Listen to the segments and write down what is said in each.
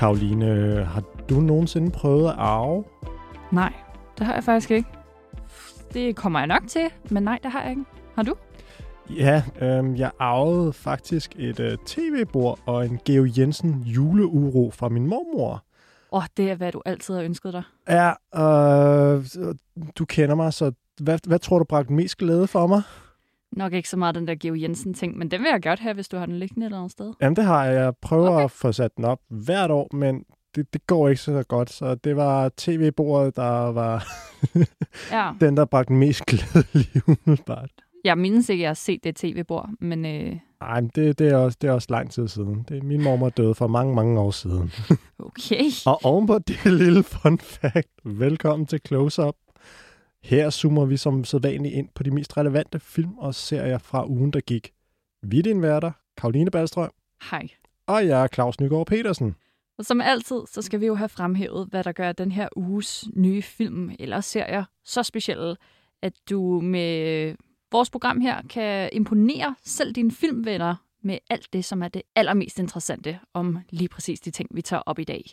Karoline, har du nogensinde prøvet at arve? Nej, det har jeg faktisk ikke. Det kommer jeg nok til, men nej, det har jeg ikke. Har du? Ja, øh, jeg arvede faktisk et øh, tv-bord og en Geo Jensen juleuro fra min mormor. Åh, oh, det er, hvad du altid har ønsket dig. Ja, øh, du kender mig, så hvad, hvad tror du bragte mest glæde for mig? Nok ikke så meget den der Geo Jensen-ting, men den vil jeg godt have, hvis du har den liggende et eller andet sted. Jamen, det har jeg. Jeg prøver okay. at få sat den op hvert år, men det, det går ikke så godt. Så det var tv-bordet, der var ja. den, der bragte mest glæde lige umiddelbart. Jeg mindes ikke, at jeg har set det tv-bord, men... Øh... Nej, men det, det, er også, det er også lang tid siden. Det, min mor døde for mange, mange år siden. okay. og ovenpå det lille fun fact, velkommen til Close Up. Her zoomer vi som sædvanligt ind på de mest relevante film og serier fra ugen, der gik. Vi er din værter, Karoline Ballstrøm. Hej. Og jeg er Claus Nygaard Petersen. Og som altid, så skal vi jo have fremhævet, hvad der gør den her uges nye film eller serier så specielle, at du med vores program her kan imponere selv dine filmvenner med alt det, som er det allermest interessante om lige præcis de ting, vi tager op i dag.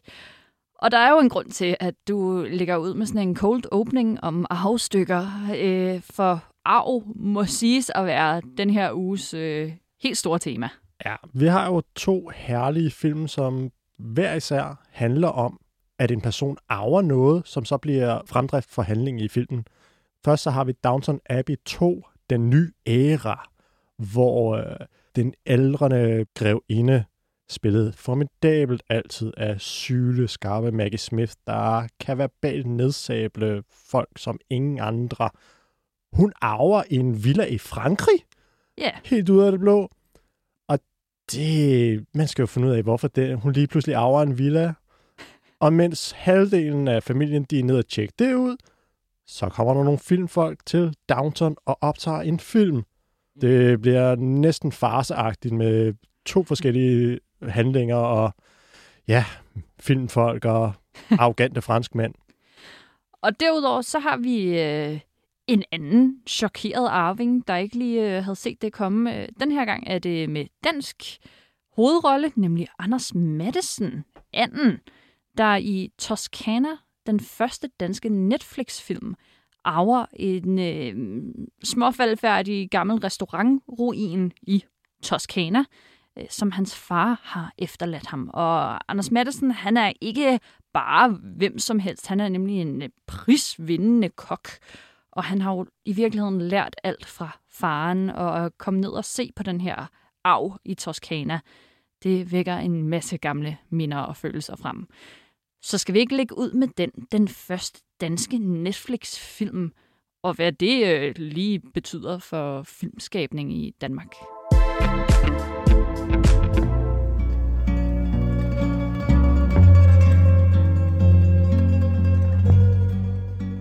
Og der er jo en grund til, at du ligger ud med sådan en cold opening om afstykker, øh, for arv må siges at være den her uges øh, helt store tema. Ja, vi har jo to herlige film, som hver især handler om, at en person arver noget, som så bliver fremdrift for handlingen i filmen. Først så har vi Downton Abbey 2, den nye æra, hvor øh, den ældrende grevinde spillet formidabelt altid af syle, skarpe Maggie Smith, der kan verbalt nedsable folk som ingen andre. Hun arver en villa i Frankrig. Ja. Yeah. Helt ud af det blå. Og det, man skal jo finde ud af, hvorfor det, hun lige pludselig arver en villa. Og mens halvdelen af familien, de er nede og tjekke det ud, så kommer der nogle filmfolk til Downton og optager en film. Det bliver næsten farseagtigt med to forskellige handlinger og ja, filmfolk og arrogante franskmænd. Og derudover så har vi øh, en anden chokeret arving, der ikke lige øh, havde set det komme. Den her gang er det med dansk hovedrolle, nemlig Anders Madsen, anden, der i Toscana, den første danske Netflix-film, arver en øh, småfaldfærdig gammel restaurantruin i Toscana, øh, Øh, som hans far har efterladt ham. Og Anders Madsen, han er ikke bare hvem som helst. Han er nemlig en øh, prisvindende kok. Og han har jo i virkeligheden lært alt fra faren og komme ned og se på den her arv i Toscana. Det vækker en masse gamle minder og følelser frem. Så skal vi ikke lægge ud med den, den første danske Netflix-film, og hvad det øh, lige betyder for filmskabning i Danmark.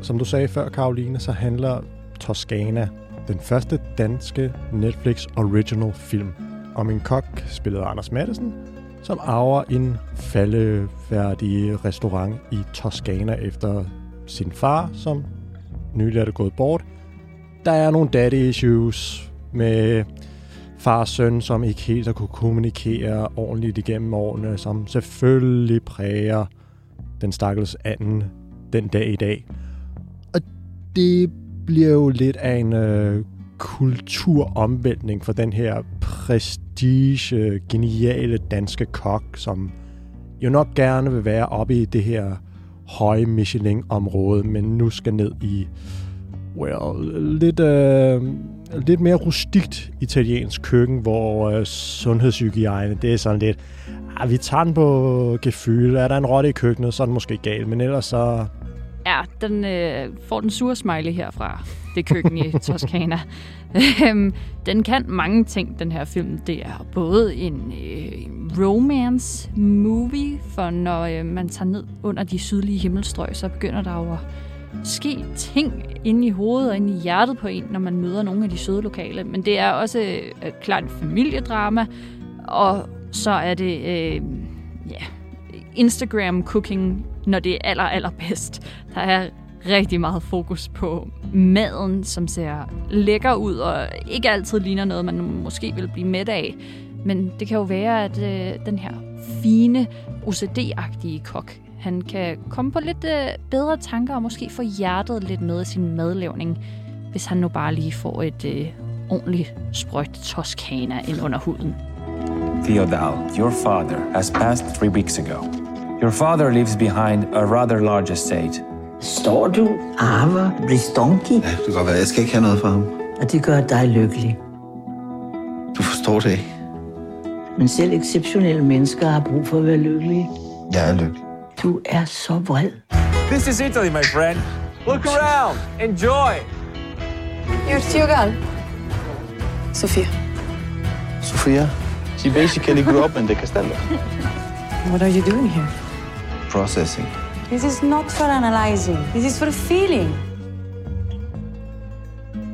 Som du sagde før, Karoline, så handler Toscana, den første danske Netflix original film, om en kok, spillet af Anders Madsen, som arver en faldefærdig restaurant i Toscana efter sin far, som nylig er det gået bort. Der er nogle daddy issues med far og søn, som ikke helt har kunne kommunikere ordentligt igennem årene, som selvfølgelig præger den stakkels anden den dag i dag. Det bliver jo lidt af en øh, kulturomvæltning for den her prestige, øh, geniale danske kok, som jo nok gerne vil være oppe i det her høje Michelin-område, men nu skal ned i well, lidt, øh, lidt mere rustikt italiensk køkken, hvor øh, sundhedshygiejne, det er sådan lidt, ah, vi tager den på gefyl, er der en rotte i køkkenet, så er den måske galt, men ellers så... Ja, den øh, får den sure smiley herfra, det køkken i Toscana. Øhm, den kan mange ting, den her film. Det er både en øh, romance-movie, for når øh, man tager ned under de sydlige himmelstrøg, så begynder der jo at ske ting inde i hovedet og inde i hjertet på en, når man møder nogle af de søde lokale. Men det er også øh, klart en familiedrama, og så er det øh, ja, Instagram-cooking, når det er aller, allerbedst. Der er rigtig meget fokus på maden, som ser lækker ud og ikke altid ligner noget, man måske vil blive mæt af. Men det kan jo være, at øh, den her fine, OCD-agtige kok. Han kan komme på lidt øh, bedre tanker og måske få hjertet lidt med i sin madlavning, hvis han nu bare lige får et øh, ordentligt sprøjt toskana ind under huden. Theodal, your father has passed three weeks ago. Your father leaves behind a rather large estate. Står du, arver Bristonki, Ja, det kan godt være. Jeg skal ikke have noget for ham. og det gør dig lykkelig. Du forstår det ikke. Men selv exceptionelle mennesker har brug for at være lykkelige. Jeg er lykkelig. Du er så vred. This is Italy, my friend. Look around. Enjoy. You're Tiogal. Sofia. Sofia, she basically grew up in the Castello. What are you doing here? Processing. This is not for analyzing. This is for feeling.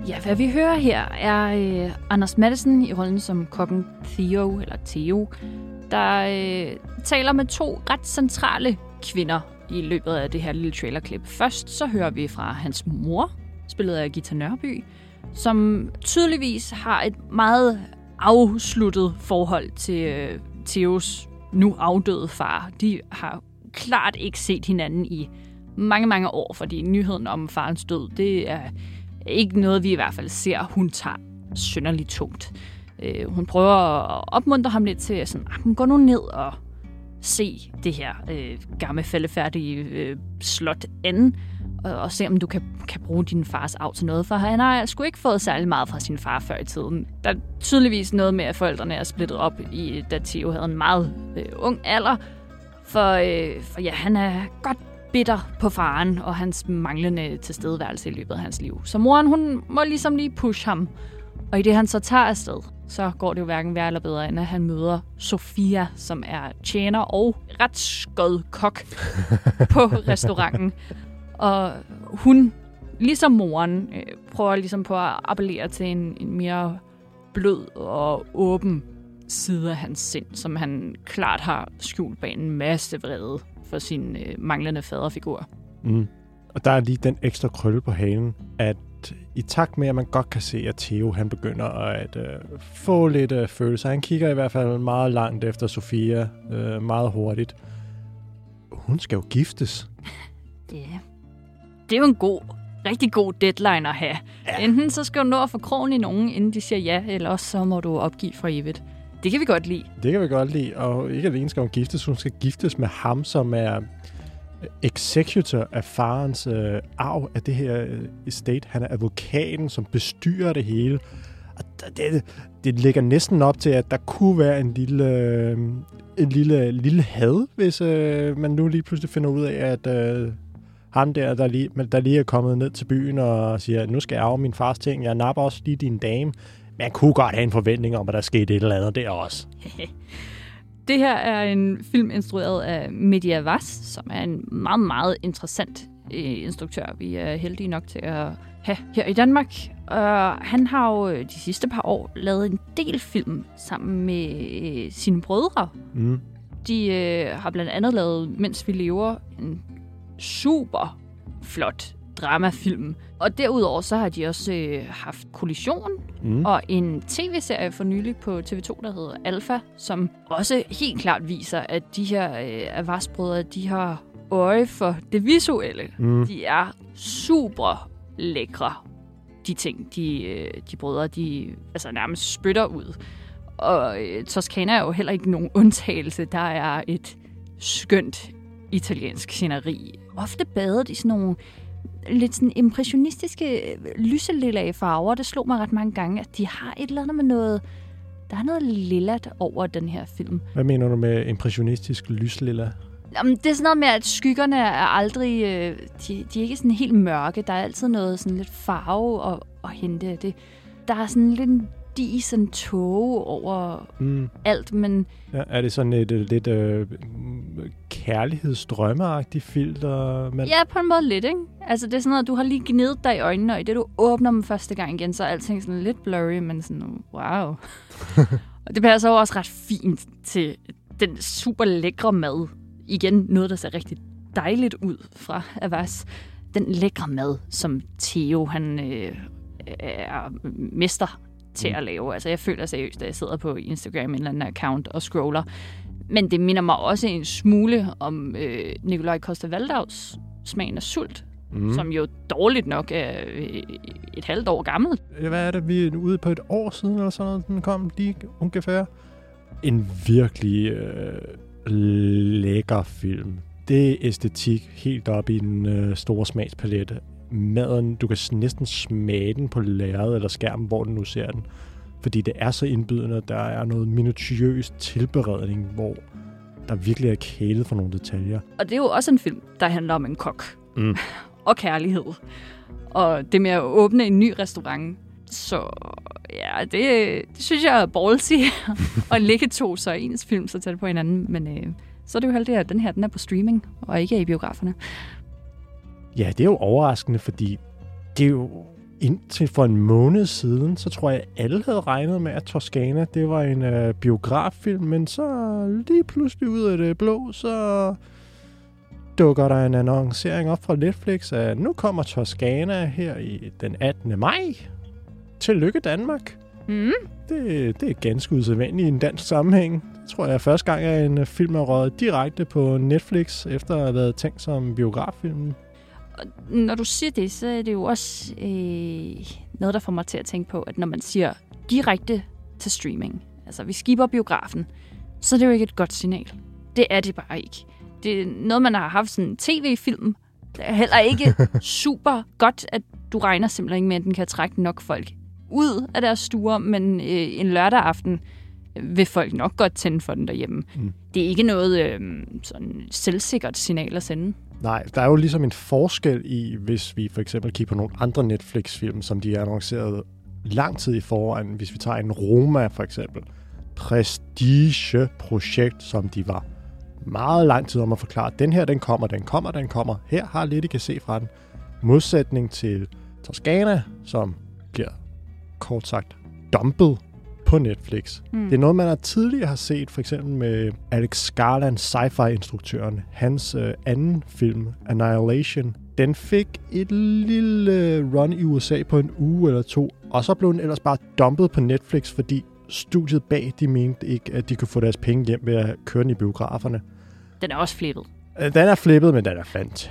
Ja, hvad vi hører her er øh, Anders Madsen i rollen som kokken Theo, eller Theo, der øh, taler med to ret centrale kvinder i løbet af det her lille trailerklip. Først så hører vi fra hans mor, spillet af Gita Nørby, som tydeligvis har et meget afsluttet forhold til øh, Theos nu afdøde far. De har klart ikke set hinanden i mange, mange år, fordi nyheden om farens død, det er ikke noget, vi i hvert fald ser, hun tager synderligt tungt. Øh, hun prøver at opmuntre ham lidt til sådan, "Ah, gå nu ned og se det her øh, gamle fældefærdige øh, slot anden, og, og se om du kan, kan bruge din fars arv til noget, for han har sgu ikke fået særlig meget fra sin far før i tiden. Der er tydeligvis noget med, at forældrene er splittet op, i, da Theo havde en meget øh, ung alder, for, øh, for ja, han er godt bitter på faren og hans manglende tilstedeværelse i løbet af hans liv. Så moren, hun må ligesom lige pushe ham. Og i det han så tager afsted, så går det jo hverken værre eller bedre, end at han møder Sofia, som er tjener og ret skød kok på restauranten. Og hun, ligesom moren, øh, prøver ligesom på at appellere til en, en mere blød og åben side af hans sind, som han klart har skjult bag en masse vrede for sin øh, manglende faderfigur. Mm. Og der er lige den ekstra krølle på halen, at i takt med, at man godt kan se, at Theo han begynder at øh, få lidt øh, følelser. Han kigger i hvert fald meget langt efter Sofia, øh, meget hurtigt. Hun skal jo giftes. Ja. Det er jo en god, rigtig god deadline at have. Ja. Enten så skal du nå at få krogen i nogen, inden de siger ja, eller også så må du opgive for evigt. Det kan vi godt lide. Det kan vi godt lide, og ikke alene skal hun giftes, hun skal giftes med ham, som er øh, executor af farens øh, arv af det her øh, estate. Han er advokaten, som bestyrer det hele. Og det, det, ligger næsten op til, at der kunne være en lille, øh, en lille, lille had, hvis øh, man nu lige pludselig finder ud af, at øh, ham der, der lige, der lige er kommet ned til byen og siger, nu skal jeg arve min fars ting, jeg napper også lige din dame. Men jeg kunne godt have en forventning om, at der skete et eller andet der også. Det her er en film instrueret af Media Vass, som er en meget, meget interessant øh, instruktør, vi er heldige nok til at have her i Danmark. Uh, han har jo øh, de sidste par år lavet en del film sammen med øh, sine brødre. Mm. De øh, har blandt andet lavet Mens vi lever, en super flot dramafilm. Og derudover så har de også øh, haft Kollision Mm. og en tv-serie for nylig på TV2, der hedder Alpha, som også helt klart viser, at de her øh, Avars-brødre, de har øje for det visuelle. Mm. De er super lækre, de ting, de, øh, de brødre, de altså nærmest spytter ud. Og øh, Toscana er jo heller ikke nogen undtagelse. Der er et skønt italiensk sceneri. Ofte badet i sådan nogle lidt sådan impressionistiske lyselilla farver. Det slog mig ret mange gange, at de har et eller andet med noget... Der er noget lillat over den her film. Hvad mener du med impressionistisk lyslilla? Jamen, det er sådan noget med, at skyggerne er aldrig... Øh, de, de er ikke sådan helt mørke. Der er altid noget sådan lidt farve at, at hente. Det, der er sådan lidt en disen tåge over Mm. alt, men Ja, er det sådan et, øh, lidt øh, kærlighedsdrømmeagtigt filter? Men... ja, på en måde lidt, ikke? Altså, det er sådan noget, du har lige gnidet dig i øjnene, og i det, du åbner dem første gang igen, så er alting sådan lidt blurry, men sådan, wow. og det passer også ret fint til den super lækre mad. Igen, noget, der ser rigtig dejligt ud fra Avas. Den lækre mad, som Theo, han øh, er mester til Mm. at lave. Altså, jeg føler seriøst, at jeg sidder på Instagram, en eller anden account, og scroller Men det minder mig også en smule om øh, Nikolaj Costa-Valdavs Smagen af sult, mm. som jo dårligt nok er øh, et halvt år gammel. Hvad er det, vi er ude på et år siden, eller sådan noget, den kom lige ungefær? En virkelig øh, lækker film. Det er æstetik helt op i den øh, store smagspalette. Maden, du kan næsten smage den på lærredet eller skærmen, hvor du nu ser den. Fordi det er så indbydende, der er noget minutiøs tilberedning, hvor der virkelig er kælet for nogle detaljer. Og det er jo også en film, der handler om en kok. Mm. og kærlighed. Og det med at åbne en ny restaurant. Så ja, det, det synes jeg er ballsy at lægge to så ens film så tæt på hinanden. Men øh, så er det jo heldigt, at den her den er på streaming og ikke i biograferne. Ja, det er jo overraskende, fordi det er jo indtil for en måned siden, så tror jeg, alle havde regnet med, at Toscana, det var en øh, biograffilm, men så lige pludselig ud af det blå, så dukker der en annoncering op fra Netflix, at nu kommer Toscana her i den 18. maj. Tillykke Danmark. Mm. Det, det er ganske usædvanligt i en dansk sammenhæng. Det tror jeg er første gang, at en film er røget direkte på Netflix, efter at have været tænkt som biograffilm. Når du siger det, så er det jo også øh, noget, der får mig til at tænke på, at når man siger direkte til streaming, altså vi skipper biografen, så er det jo ikke et godt signal. Det er det bare ikke det er noget, man har haft sådan en tv-film. Det er heller ikke super godt, at du regner simpelthen med, at den kan trække nok folk ud af deres stuer, men øh, en lørdag aften vil folk nok godt tænde for den derhjemme. Mm. Det er ikke noget øh, sådan selvsikkert signal at sende. Nej, der er jo ligesom en forskel i, hvis vi for eksempel kigger på nogle andre Netflix-film, som de er annonceret lang tid i foran. Hvis vi tager en Roma for eksempel. Prestige-projekt, som de var meget lang tid om at forklare, at den her, den kommer, den kommer, den kommer. Her har lidt, I kan se fra den. Modsætning til Toscana, som bliver kort sagt dumpet på Netflix. Mm. Det er noget, man har tidligere har set, for eksempel med Alex Garland, sci-fi-instruktøren. Hans øh, anden film, Annihilation, den fik et lille run i USA på en uge eller to, og så blev den ellers bare dumpet på Netflix, fordi studiet bag, de mente ikke, at de kunne få deres penge hjem ved at køre den i biograferne. Den er også flippet. Øh, den er flippet, men den er fantastisk.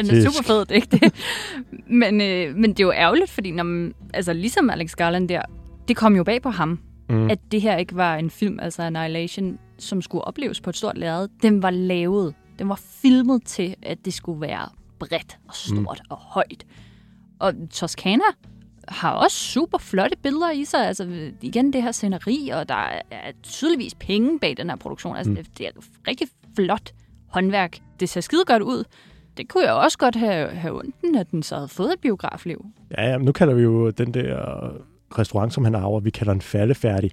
den er super fed, det ikke det. men, øh, men det er jo ærgerligt, fordi når man, altså, ligesom Alex Garland der, det kom jo bag på ham, mm. at det her ikke var en film, altså Annihilation, som skulle opleves på et stort lærred. Den var lavet. Den var filmet til, at det skulle være bredt og stort mm. og højt. Og Toscana har også super flotte billeder i sig. Altså igen det her sceneri, og der er tydeligvis penge bag den her produktion. Altså mm. det, det er rigtig flot håndværk. Det ser skide godt ud. Det kunne jeg også godt have, have ondt, at den så havde fået et biografliv. Ja, ja, nu kalder vi jo den der restaurant, som han har vi kalder den faldefærdig.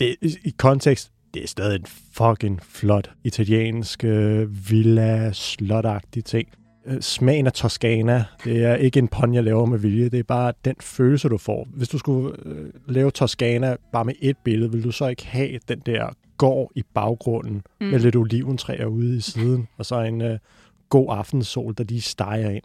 Det, I kontekst, det er stadig en fucking flot italiensk øh, villa slotagtig ting. Øh, smagen af Toscana, det er ikke en pon, jeg laver med vilje, det er bare den følelse, du får. Hvis du skulle øh, lave Toscana bare med et billede, vil du så ikke have den der gård i baggrunden mm. med lidt oliventræer ude i siden, og så en øh, god aftensol, der lige steger ind.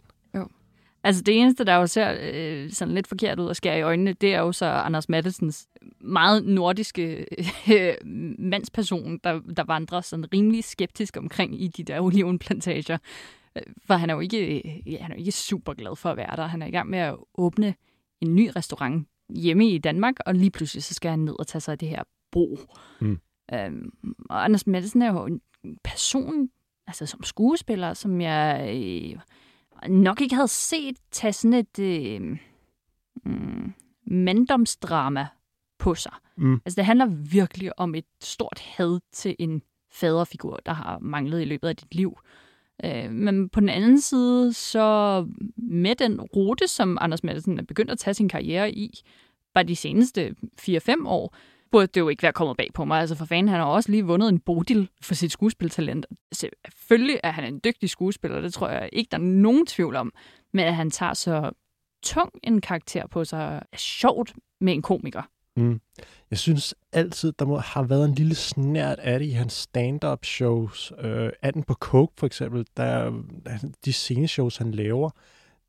Altså det eneste, der jo ser øh, sådan lidt forkert ud og skærer i øjnene, det er jo så Anders Mattesens meget nordiske øh, mandsperson, der, der vandrer sådan rimelig skeptisk omkring i de der olivenplantager. For han er jo ikke, ja, han er jo ikke super glad for at være der. Han er i gang med at åbne en ny restaurant hjemme i Danmark, og lige pludselig så skal han ned og tage sig af det her bro. Mm. Øhm, og Anders Madsen er jo en person, altså som skuespiller, som jeg øh, nok ikke havde set tage sådan et øh, mm, manddomsdrama på sig. Mm. Altså det handler virkelig om et stort had til en faderfigur, der har manglet i løbet af dit liv. Øh, men på den anden side, så med den rute, som Anders Madsen er begyndt at tage sin karriere i, bare de seneste 4-5 år, burde det jo ikke være kommet bag på mig. Altså for fanden, han har også lige vundet en Bodil for sit skuespiltalent. Selvfølgelig er han en dygtig skuespiller, det tror jeg ikke, der er nogen tvivl om. Men at han tager så tung en karakter på sig, er sjovt med en komiker. Mm. Jeg synes altid, der må have været en lille snært af det i hans stand-up shows. Øh, anden på Coke for eksempel, der, de sceneshows, han laver,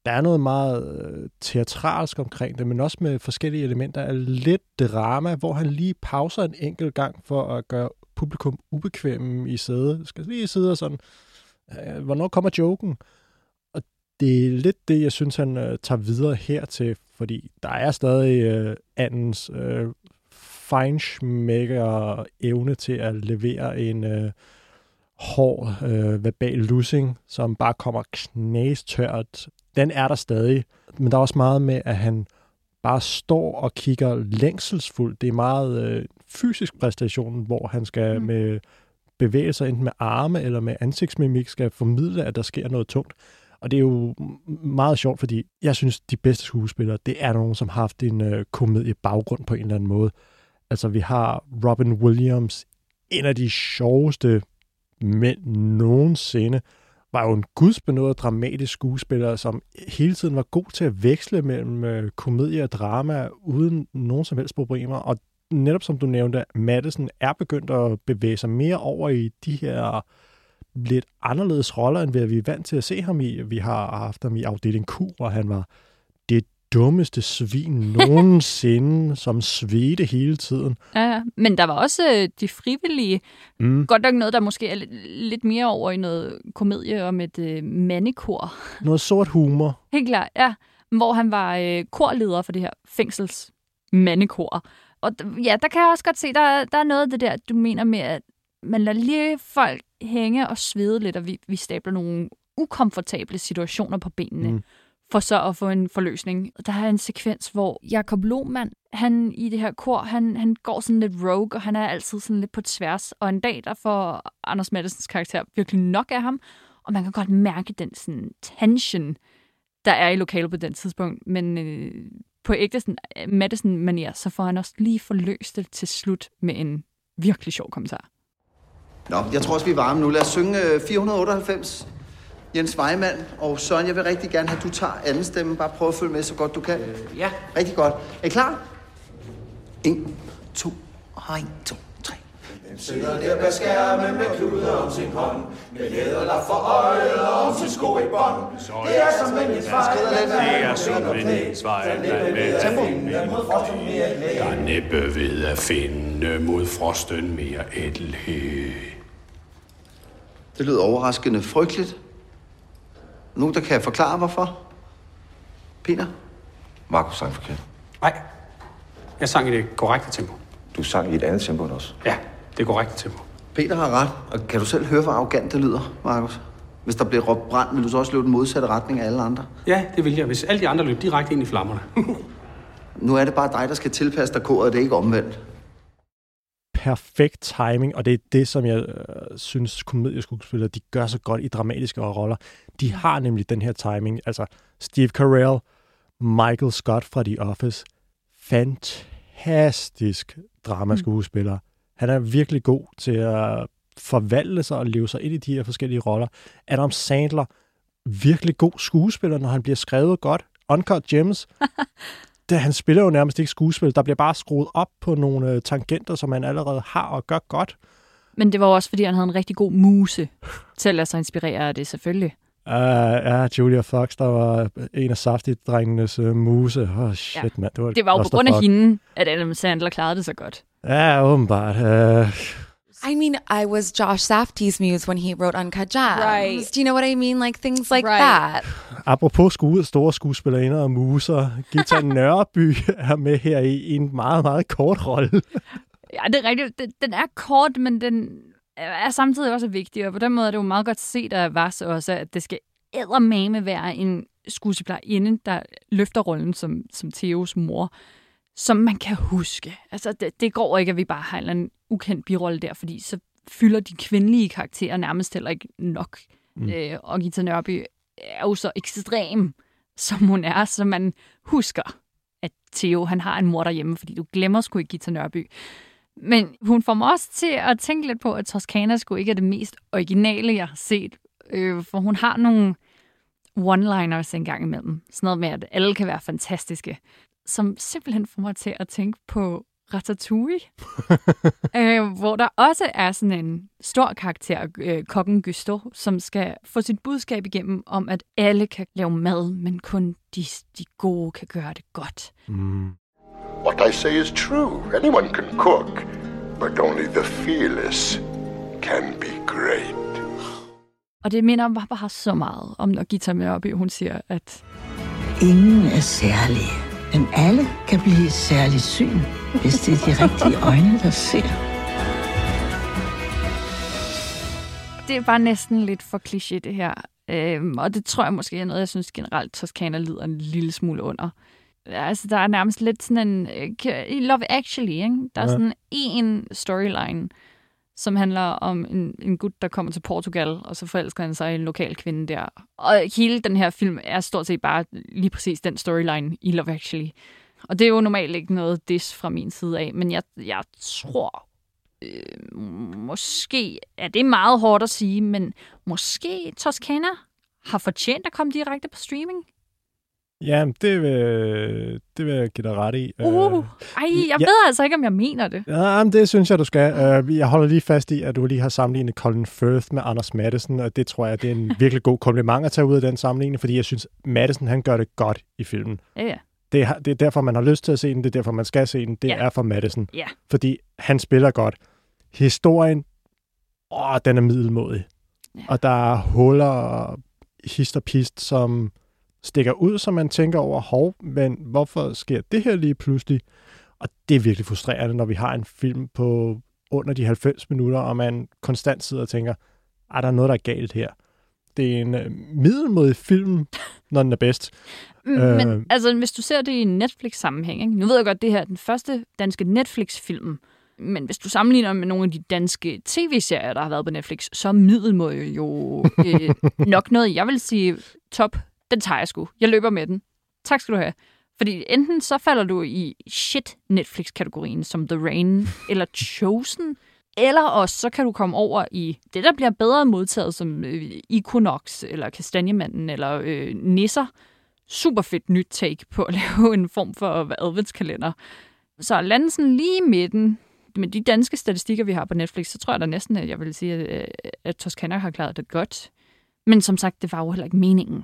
der er noget meget øh, teatralsk omkring det, men også med forskellige elementer af lidt drama, hvor han lige pauser en enkelt gang for at gøre publikum ubekvemme i sædet. Skal lige sidde og sådan, øh, hvornår kommer joken? Og det er lidt det, jeg synes, han øh, tager videre hertil, fordi der er stadig øh, andens øh, feinschmækker evne til at levere en øh, hård øh, verbal lussing, som bare kommer knæstørt. Den er der stadig, men der er også meget med, at han bare står og kigger længselsfuldt. Det er meget øh, fysisk præstation, hvor han skal mm. med bevægelser, enten med arme eller med ansigtsmimik, skal formidle, at der sker noget tungt. Og det er jo meget sjovt, fordi jeg synes, de bedste skuespillere, det er nogen, som har haft en øh, komedie baggrund på en eller anden måde. Altså, vi har Robin Williams, en af de sjoveste mænd nogensinde, var jo en gudsbenået dramatisk skuespiller, som hele tiden var god til at veksle mellem øh, komedie og drama, uden nogen som helst problemer. Og netop som du nævnte, Madison er begyndt at bevæge sig mere over i de her lidt anderledes roller, end hvad vi er vant til at se ham i. Vi har haft ham i afdeling Q, hvor han var dummeste svin nogensinde, som svedte hele tiden. Ja. Men der var også øh, de frivillige. Mm. Godt nok noget, der måske er lidt, lidt mere over i noget komedie om et øh, mandekor. Noget sort humor. Helt klart, ja. Hvor han var øh, korleder for det her fængsels mandekor. Og ja, der kan jeg også godt se, der, der er noget af det der, du mener med, at man lader lige folk hænge og svede lidt, og vi, vi stabler nogle ukomfortable situationer på benene. Mm for så at få en forløsning. Der er en sekvens, hvor Jakob Lohmann, han i det her kor, han, han går sådan lidt rogue, og han er altid sådan lidt på tværs. Og en dag, der får Anders Mattesens karakter virkelig nok af ham, og man kan godt mærke den sådan tension, der er i lokalet på den tidspunkt. Men øh, på ægte øh, sådan, Madison-manier, så får han også lige forløst det til slut med en virkelig sjov kommentar. Nå, jeg tror også, vi er varme nu. Lad os synge øh, 498 Jens Weimann. Og Søren, jeg vil rigtig gerne have, at du tager anden stemme. Bare prøv at følge med så godt du kan. Øh, ja. Rigtig godt. Er I klar? En, to, og en, to, tre. Den sidder der bag skærmen med kluder om sin hånd, med læderlap for øjet og om sin sko i bånd. Det er som en Weimann. Det er som en tempo. Der er næppe ved at finde mod frosten mere ædelhed. Det lyder overraskende frygteligt. Nogen, der kan forklare, hvorfor? Peter? Markus sang forkert. Nej, jeg sang i det korrekte tempo. Du sang i et andet tempo end os? Ja, det er korrekte tempo. Peter har ret, og kan du selv høre, hvor arrogant det lyder, Markus? Hvis der bliver råbt brand, vil du så også løbe den modsatte retning af alle andre? Ja, det vil jeg, hvis alle de andre løb direkte ind i flammerne. nu er det bare dig, der skal tilpasse dig kodet, det er ikke omvendt perfekt timing, og det er det, som jeg øh, synes, komedieskuespillere, de gør så godt i dramatiske roller. De har nemlig den her timing. Altså, Steve Carell, Michael Scott fra The Office, fantastisk dramaskuespiller. Mm. Han er virkelig god til at forvandle sig og leve sig ind i de her forskellige roller. Adam Sandler, virkelig god skuespiller, når han bliver skrevet godt. Uncut Gems, det, han spiller jo nærmest ikke skuespil. Der bliver bare skruet op på nogle øh, tangenter, som han allerede har og gør godt. Men det var også, fordi han havde en rigtig god muse til at lade sig inspirere af det, selvfølgelig. Uh, ja, Julia Fox, der var en af saftigt-drengenes uh, muse. Åh, oh, shit, ja. mand. Det var, det var jo på grund af hende, at Adam Sandler klarede det så godt. Ja, åbenbart. Uh, I mean, I was Josh Safdie's muse when he wrote Uncut Gems. Right. Do you know what I mean? Like things like right. that. Apropos sku- store skuespillerinder og muser, Gita Nørby er med her i en meget, meget kort rolle. ja, det er rigtigt. Den, den er kort, men den er samtidig også vigtig, og på den måde er det jo meget godt set af Vas også, at det skal eddermame være en skuespillerinde, der løfter rollen som, som Theos mor som man kan huske. Altså, det, det går ikke, at vi bare har en ukendt birolle der, fordi så fylder de kvindelige karakterer nærmest heller ikke nok. Mm. Øh, og Gita Nørby er jo så ekstrem, som hun er, så man husker, at Theo han har en mor derhjemme, fordi du glemmer sgu ikke Gita Nørby. Men hun får mig også til at tænke lidt på, at Toscana sgu ikke er det mest originale, jeg har set. Øh, for hun har nogle one-liners engang imellem. Sådan noget med, at alle kan være fantastiske som simpelthen får mig til at tænke på Ratatouille, øh, hvor der også er sådan en stor karakter, øh, kokken Gusto, som skal få sit budskab igennem om, at alle kan lave mad, men kun de, de gode kan gøre det godt. Mm. What I say is true. Anyone can cook. But only the fearless can be great. Og det minder mig bare så meget om, når Gita Mørby, hun siger, at Ingen er særlige, men alle kan blive særlig syn, hvis det er de rigtige øjne, der ser. det er bare næsten lidt for kliché, det her. Øhm, og det tror jeg måske er noget, jeg synes generelt, Toscana lider en lille smule under. Altså, der er nærmest lidt sådan en... øh, I Love Actually, ikke? Der er Ja. sådan en storyline, som handler om en, en gut, der kommer til Portugal, og så forelsker han sig i en lokal kvinde der. Og hele den her film er stort set bare lige præcis den storyline i Love Actually. Og det er jo normalt ikke noget dis fra min side af, men jeg, jeg tror øh, måske, ja, det er meget hårdt at sige, men måske Toscana har fortjent at komme direkte på streaming. Ja, det vil, det vil jeg give dig ret i. Uh, ej, jeg ja. ved altså ikke, om jeg mener det. Ja, men det synes jeg, du skal. Uh, jeg holder lige fast i, at du lige har sammenlignet Colin Firth med Anders Madsen, og det tror jeg, det er en virkelig god kompliment at tage ud af den sammenligning, fordi jeg synes, Madsen, han gør det godt i filmen. Ja, ja. Det er, det er derfor, man har lyst til at se den, det er derfor, man skal se den, det Ja. er for Madsen. Ja. Fordi han spiller godt. Historien, åh, den er middelmådig. Ja. Og der er huller og hist og pist, som stikker ud, så man tænker over, hov, men hvorfor sker det her lige pludselig? Og det er virkelig frustrerende, når vi har en film på under de 90 minutter, og man konstant sidder og tænker, er der er noget, der er galt her? Det er en øh, middelmådig film, når den er bedst. Men Øh. altså, hvis du ser det i en Netflix-sammenhæng, ikke? nu ved jeg godt, det her er den første danske Netflix-film, men hvis du sammenligner med nogle af de danske tv-serier, der har været på Netflix, så er Middelmåde jo øh, nok noget, jeg vil sige, top, den tager jeg sgu. Jeg løber med den. Tak skal du have. Fordi enten så falder du i shit Netflix-kategorien, som The Rain eller Chosen, eller også så kan du komme over i det, der bliver bedre modtaget som øh, Equinox, eller Kastanjemanden, eller øh, Nisser. Super fedt nyt take på at lave en form for adventskalender. Så lande sådan lige i midten, med de danske statistikker, vi har på Netflix, så tror jeg da næsten, at jeg vil sige, at, at Toscana har klaret det godt. Men som sagt, det var jo heller ikke meningen,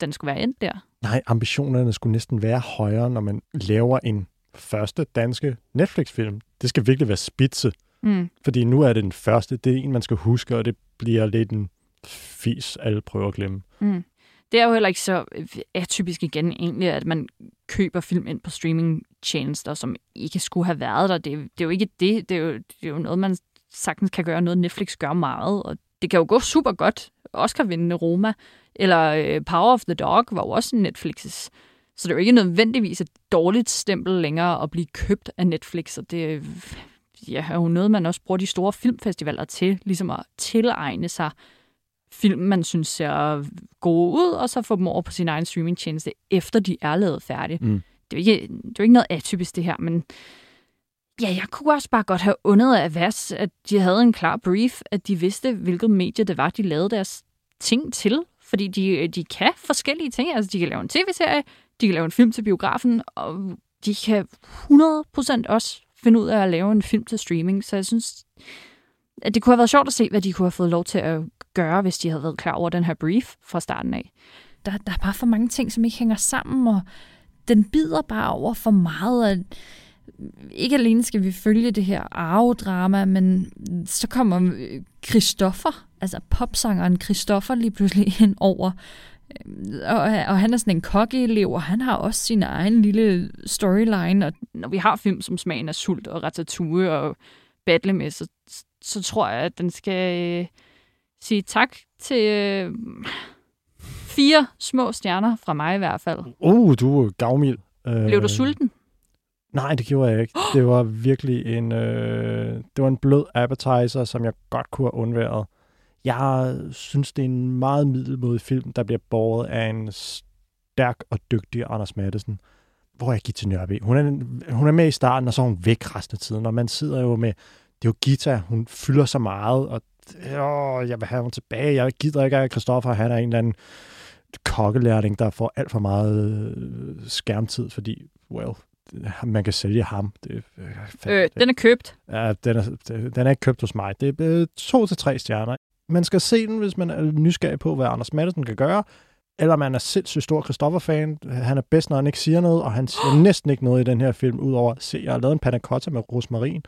den skulle være endt der. Nej, ambitionerne skulle næsten være højere, når man laver en første danske Netflix-film. Det skal virkelig være spidse. Mm. Fordi nu er det den første. Det er en, man skal huske, og det bliver lidt en fis, alle prøver at glemme. Mm. Det er jo heller ikke så øh, atypisk igen egentlig, at man køber film ind på streamingtjenester, som ikke skulle have været der. Det, er- det er jo ikke det. Det er jo, det er jo noget, man sagtens kan gøre. Noget Netflix gør meget, og det kan jo gå super godt. Oscar-vindende Roma, eller øh, Power of the Dog var jo også Netflix's. Så det er jo ikke nødvendigvis et dårligt stempel længere at blive købt af Netflix, og det ja, er jo noget, man også bruger de store filmfestivaler til, ligesom at tilegne sig film, man synes ser gode ud, og så få dem over på sin egen streamingtjeneste, efter de er lavet færdige. Mm. Det, er jo ikke, det er jo ikke noget atypisk, det her, men ja, jeg kunne også bare godt have undet af Vas, at de havde en klar brief, at de vidste, hvilket medie det var, de lavede deres ting til. Fordi de, øh, de kan forskellige ting. Altså, de kan lave en tv-serie, de kan lave en film til biografen, og de kan 100% også finde ud af at lave en film til streaming. Så jeg synes, at det kunne have været sjovt at se, hvad de kunne have fået lov til at gøre, hvis de havde været klar over den her brief fra starten af. Der, der er bare for mange ting, som ikke hænger sammen, og den bider bare over for meget. Og ikke alene skal vi følge det her arvedrama, men så kommer øh, Christoffer, altså popsangeren Christoffer lige pludselig ind over. Øh, Og, og han er sådan en kokkeelev, og han har også sin egen lille storyline. Og når vi har film som Smagen af Sult og Ratatouille og Battle med, så, så tror jeg, at den skal øh, sige tak til øh, fire små stjerner fra mig i hvert fald. Uh, du er gavmild. Blev du sulten? Nej, det gjorde jeg ikke. Det var virkelig en, øh, det var en blød appetizer, som jeg godt kunne have undværet. Jeg synes, det er en meget middelmodig film, der bliver båret af en stærk og dygtig Anders Madsen. Hvor er Gita Nørby? Hun er, hun er med i starten, og så er hun væk resten af tiden. Og man sidder jo med, det er jo Gita, hun fylder så meget, og åh, jeg vil have hende tilbage. Jeg gider ikke, at Christoffer han er en eller anden kokkelærling, der får alt for meget øh, skærmtid, fordi, well, man kan sælge ham. Det, Øh, den er købt. Ja, den er, den er ikke købt hos mig. Det er øh, to til tre stjerner. Man skal se den, hvis man er nysgerrig på, hvad Anders Madsen kan gøre, eller man er sindssygt stor Christoffer-fan. Han er bedst, når han ikke siger noget, og han siger næsten ikke noget i den her film, udover, se, jeg har lavet en panna cotta med rosmarin.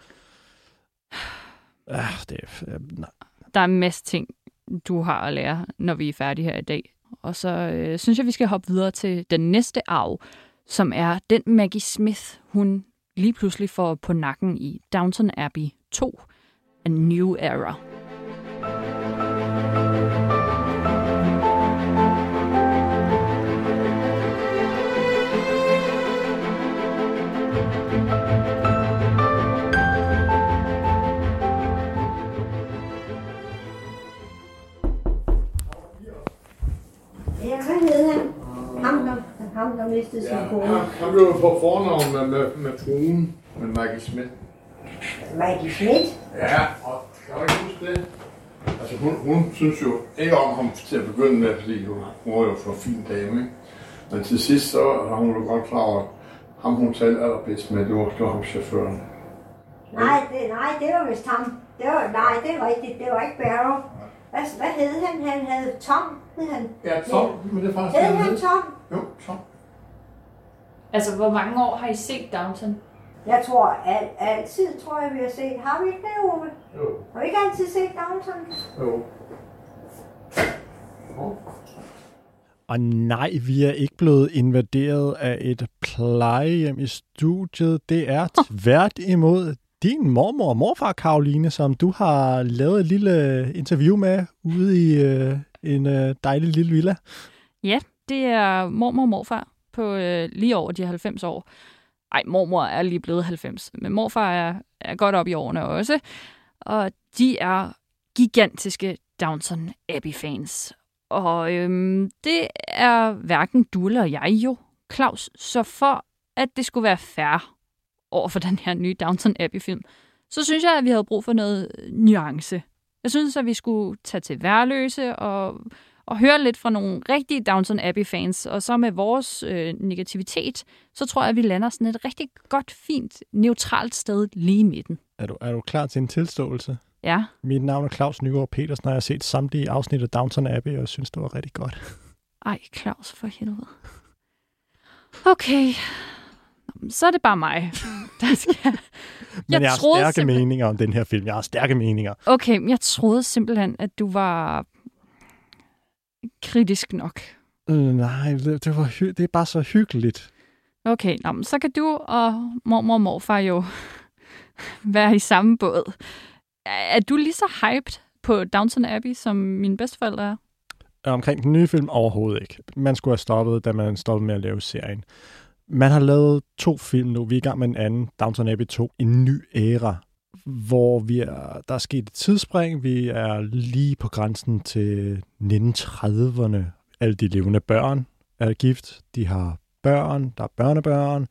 Ah, det er, øh, nej. Der er en masse ting, du har at lære, når vi er færdige her i dag. Og så øh, synes jeg, vi skal hoppe videre til den næste arv, som er den Maggie Smith, hun lige pludselig får på nakken i Downton Abbey 2, A New Era. Fornavn med, med, med fruen, med Maggie Smith. Maggie Schmidt? Ja, og kan du ikke huske det? Altså, hun, hun synes jo ikke om ham til at begynde med, fordi hun, hun var jo for fin dame, ikke? Men til sidst, så var hun jo godt klar over, at ham hun talte allerbedst med, det var, det var ham chaufføren. Nej, det, nej, det var vist ham. Det var, nej, det var rigtigt. Det var ikke Barrow. Hvad, hvad hed han? Han hed Tom. Hed han? Ja, Tom, men det er faktisk Hed han. Tom? Jo, Tom. Altså, hvor mange år har I set Downton? Jeg tror, al, altid tror jeg, vi har set. Har vi ikke det, Ove? Jo. Har vi ikke altid set Downton? Jo. Og nej, vi er ikke blevet invaderet af et plejehjem i studiet. Det er tvært imod din mormor og morfar, Karoline, som du har lavet et lille interview med ude i øh, en øh, dejlig lille villa. Ja, det er mormor og morfar på øh, lige over de 90 år. Ej, mormor er lige blevet 90, men morfar er, er godt op i årene også. Og de er gigantiske Downton Abbey-fans. Og øhm, det er hverken du eller jeg jo, Claus. Så for at det skulle være fair over for den her nye Downton Abbey-film, så synes jeg, at vi havde brug for noget nuance. Jeg synes, at vi skulle tage til værløse og, og høre lidt fra nogle rigtige Downton Abbey-fans, og så med vores øh, negativitet, så tror jeg, at vi lander sådan et rigtig godt, fint, neutralt sted lige i midten. Er du, er du klar til en tilståelse? Ja. Mit navn er Claus Nygaard Petersen, og jeg har set samtlige afsnit af Downton Abbey, og jeg synes, det var rigtig godt. Ej, Claus, for helvede. Okay. Så er det bare mig, der skal... Men jeg, jeg har stærke simpelthen- meninger om den her film. Jeg har stærke meninger. Okay, men jeg troede simpelthen, at du var kritisk nok. Øh, nej, det, det, var det er bare så hyggeligt. Okay, nå, men så kan du og mormor og morfar jo være i samme båd. Er er du lige så hyped på Downton Abbey, som mine bedsteforældre er? Omkring den nye film overhovedet ikke. Man skulle have stoppet, da man stoppede med at lave serien. Man har lavet to film nu. Vi er i gang med en anden, Downton Abbey 2, en ny æra, hvor vi er, der er sket et tidsspring. Vi er lige på grænsen til 1930'erne. Alle de levende børn er gift. De har børn, der er børnebørn.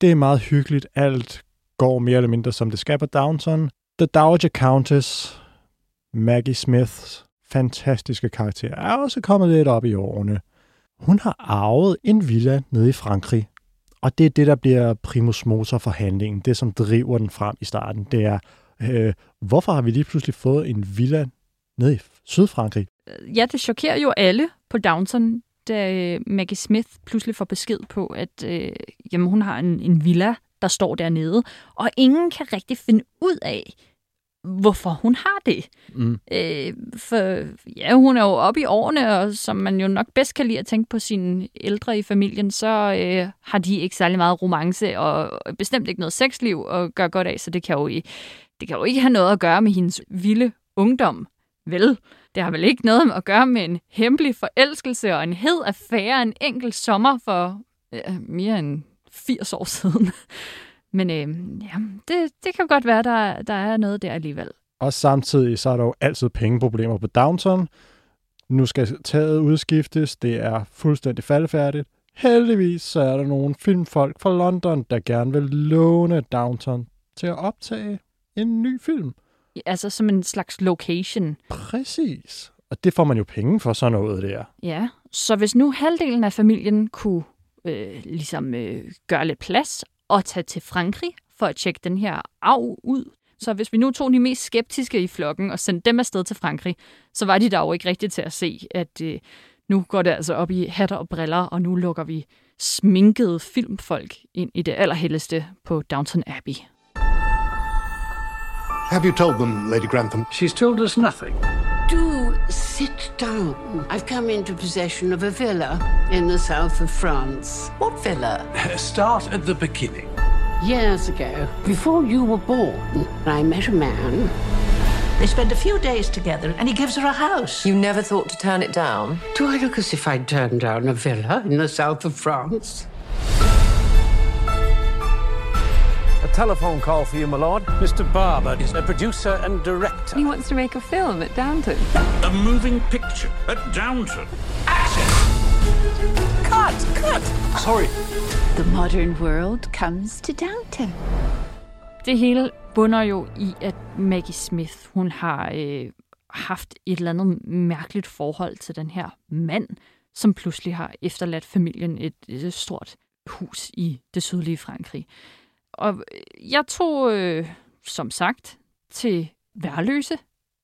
Det er meget hyggeligt. Alt går mere eller mindre, som det skal på Downton. The Dowager Countess, Maggie Smiths fantastiske karakter, er også kommet lidt op i årene. Hun har arvet en villa nede i Frankrig, og det er det, der bliver primus motor for handlingen. Det, som driver den frem i starten, det er, øh, hvorfor har vi lige pludselig fået en villa nede i Sydfrankrig? Øh, ja, det chokerer jo alle på Downton, da øh, Maggie Smith pludselig får besked på, at øh, jamen, hun har en, en villa, der står dernede, og ingen kan rigtig finde ud af, hvorfor hun har det. Mm. Øh, for ja, hun er jo oppe i årene, og som man jo nok bedst kan lide at tænke på sine ældre i familien, så øh, har de ikke særlig meget romance, og bestemt ikke noget sexliv at gøre godt af, så det kan jo, det kan jo ikke have noget at gøre med hendes vilde ungdom. Vel, det har vel ikke noget at gøre med en hemmelig forelskelse og en hed affære en enkelt sommer for øh, mere end 80 år siden. Men øh, ja, det, det kan godt være, der, der er noget der alligevel. Og samtidig så er der jo altid pengeproblemer på Downton. Nu skal taget udskiftes. Det er fuldstændig faldefærdigt. Heldigvis så er der nogle filmfolk fra London, der gerne vil låne Downton til at optage en ny film. Altså som en slags location. Præcis. Og det får man jo penge for sådan noget der. Ja, så hvis nu halvdelen af familien kunne øh, ligesom øh, gøre lidt plads og tage til Frankrig for at tjekke den her arv ud, så hvis vi nu tog de mest skeptiske i flokken og sendte dem afsted til Frankrig, så var de der jo ikke rigtigt til at se, at øh, nu går det altså op i hatter og briller, og nu lukker vi sminkede filmfolk ind i det allerhelligste på Downton Abbey. Have you told them, Lady Grantham? She's told us nothing. Do sit down. I've come into possession of a villa in the south of France. What villa? Start at the beginning. Years ago, before you were born, I met a man. They spend a few days together and he gives her a house. You never thought to turn it down? Do I look as if I'd turned down a villa in the south of France? Telephone call for you, my lord. Mr. Barber is a producer and director. He wants to make a film at Downton. A moving picture at Downton. Cut! Cut! Sorry. The modern world comes to Downton. Det hele bunder jo i, at Maggie Smith, hun har øh, haft et eller andet mærkeligt forhold til den her mand, som pludselig har efterladt familien et, et stort hus i det sydlige Frankrig. Og øh, jeg tog, øh, som sagt, til Værløse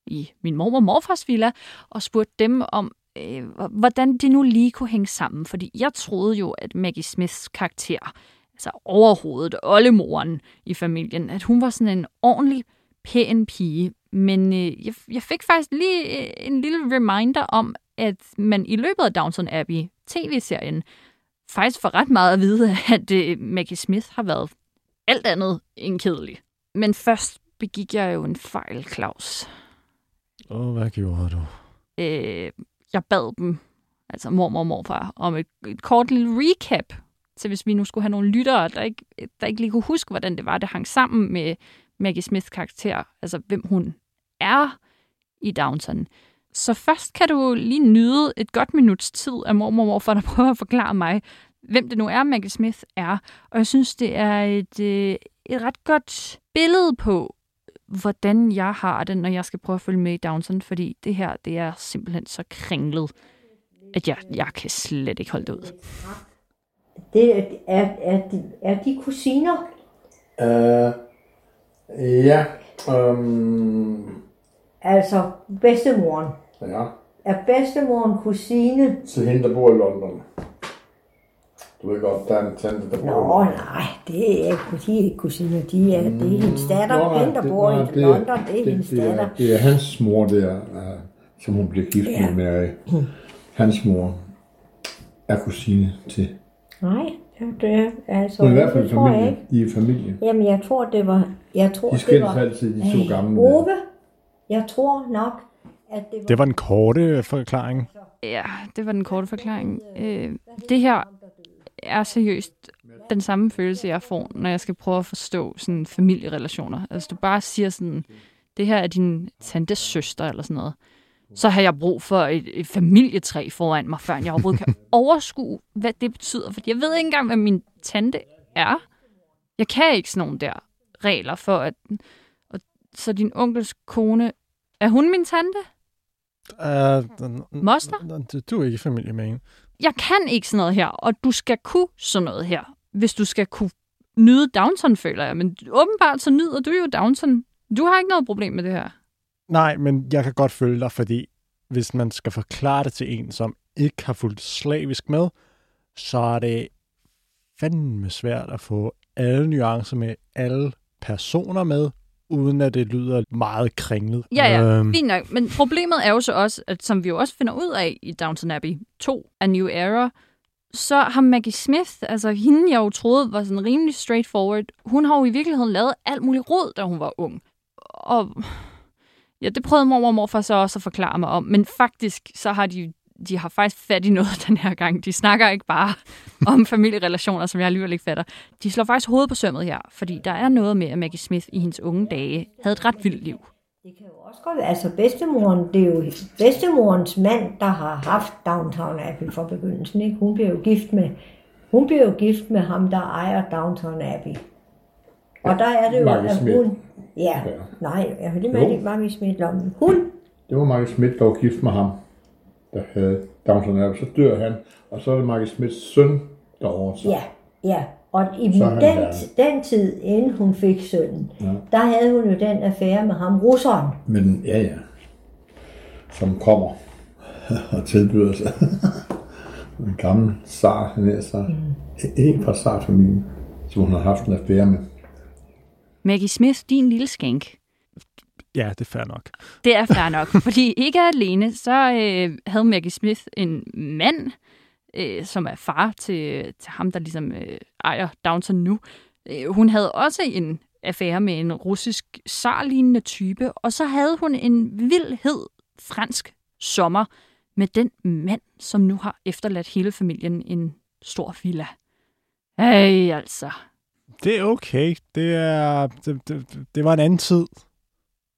i min mor og morfars villa, og spurgte dem om, øh, hvordan de nu lige kunne hænge sammen. Fordi jeg troede jo, at Maggie Smiths karakter, altså overhovedet, oldemoren i familien, at hun var sådan en ordentlig pæn pige. Men øh, jeg, jeg fik faktisk lige øh, en lille reminder om, at man i løbet af Downton Abbey tv-serien faktisk får ret meget at vide, at øh, Maggie Smith har været alt andet end kedelig. Men først begik jeg jo en fejl, Claus. Åh, oh, hvad gjorde du? Øh, jeg bad dem, altså mormor og morfar, om et, et kort lille recap, til hvis vi nu skulle have nogle lyttere, der ikke, der ikke lige kunne huske, hvordan det var, det hang sammen med Maggie Smiths karakter, altså hvem hun er i Downton. Så først kan du lige nyde et godt minuts tid af mormor og morfar, der prøver at forklare mig, hvem det nu er, Maggie Smith er. Og jeg synes, det er et, øh, et ret godt billede på, hvordan jeg har det, når jeg skal prøve at følge med i Downton, fordi det her, det er simpelthen så kringlet, at jeg, jeg kan slet ikke holde det ud. Det er, er, er, de, er de kusiner? Uh, ja. Um, Altså bedstemoren. ja. Er bedstemoren kusine? Til hende, der bor i London. Du ved godt, der er en tante, der bor Nå, nej, det er ikke, de er ikke kusiner. De er, det er hendes datter. Nå, nej, Hende, der det- bor nej, i det er- London, det er hendes det, datter. er, det er hans mor der, uh, som hun bliver gift Ja. med Mary. Hans mor er kusine til. Nej, det er altså... Er i hvert fald det jeg familie. ikke. De er familie. Jamen, jeg tror, det var... Jeg tror, De det skændes var, altid, de to gamle. Ove, jeg tror nok, at det var... Det var en korte forklaring. Ja, det var den korte forklaring. Øh, det her er seriøst den samme følelse, jeg får, når jeg skal prøve at forstå sådan familierelationer. Altså, du bare siger sådan, det her er din tantes søster eller sådan noget. Så har jeg brug for et, et familietræ foran mig, før jeg overhovedet kan overskue, hvad det betyder. For jeg ved ikke engang, hvad min tante er. Jeg kan ikke sådan nogle der regler for, at... Og, så din onkels kone, er hun min tante? Uh, Moster? Du, du er ikke familie med hende jeg kan ikke sådan noget her, og du skal kunne sådan noget her, hvis du skal kunne nyde Downton, føler jeg. Men åbenbart så nyder du jo Downton. Du har ikke noget problem med det her. Nej, men jeg kan godt følge dig, fordi hvis man skal forklare det til en, som ikke har fulgt slavisk med, så er det fandme svært at få alle nuancer med, alle personer med, uden at det lyder meget kringlet. Ja, ja, Øhm, fint nok. Men problemet er jo så også, at som vi jo også finder ud af i Downton Abbey 2, A New Era, så har Maggie Smith, altså hende jeg jo troede var sådan rimelig straightforward, hun har jo i virkeligheden lavet alt muligt råd, da hun var ung. Og ja, det prøvede mor og morfar så også at forklare mig om, men faktisk så har de de har faktisk fat i noget den her gang. De snakker ikke bare om familierelationer, som jeg alligevel ikke fatter. De slår faktisk hovedet på sømmet her, fordi der er noget med, at Maggie Smith i hendes unge dage havde et ret vildt liv. også godt, altså bedstemoren, det er jo bedstemorens mand, der har haft Downtown Abbey fra begyndelsen, ikke? Hun bliver jo gift med, hun bliver jo gift med ham, der ejer Downtown Abbey. Og der er det jo, Maggie at Smith. hun... Ja, nej, jeg vil lige Jo. ikke Maggie Smith om. Hun, Det var Marcus Schmidt, der var gift med ham, der havde Downton Abbey. Så dør han, og så er det Marcus Schmidts søn, der overtager. ja, ja. Og i den, den tid, inden hun fik sønnen, Ja. der havde hun jo den affære med ham, russeren. Men ja, ja. Som kommer og tilbyder sig. en gammel zar, han er så. En fra zarfamilien, som hun har haft en affære med. Maggie Smith, din lille skænk. Ja, det er fair nok. Det er fair nok, fordi ikke alene, så øh, havde Maggie Smith en mand, øh, som er far til, til ham, der ligesom øh, ejer Downton nu. Øh, hun havde også en affære med en russisk sarlignende type, og så havde hun en vildhed fransk sommer med den mand, som nu har efterladt hele familien en stor villa. Ej, altså. Det er okay. Det, er, det, det, det var en anden tid.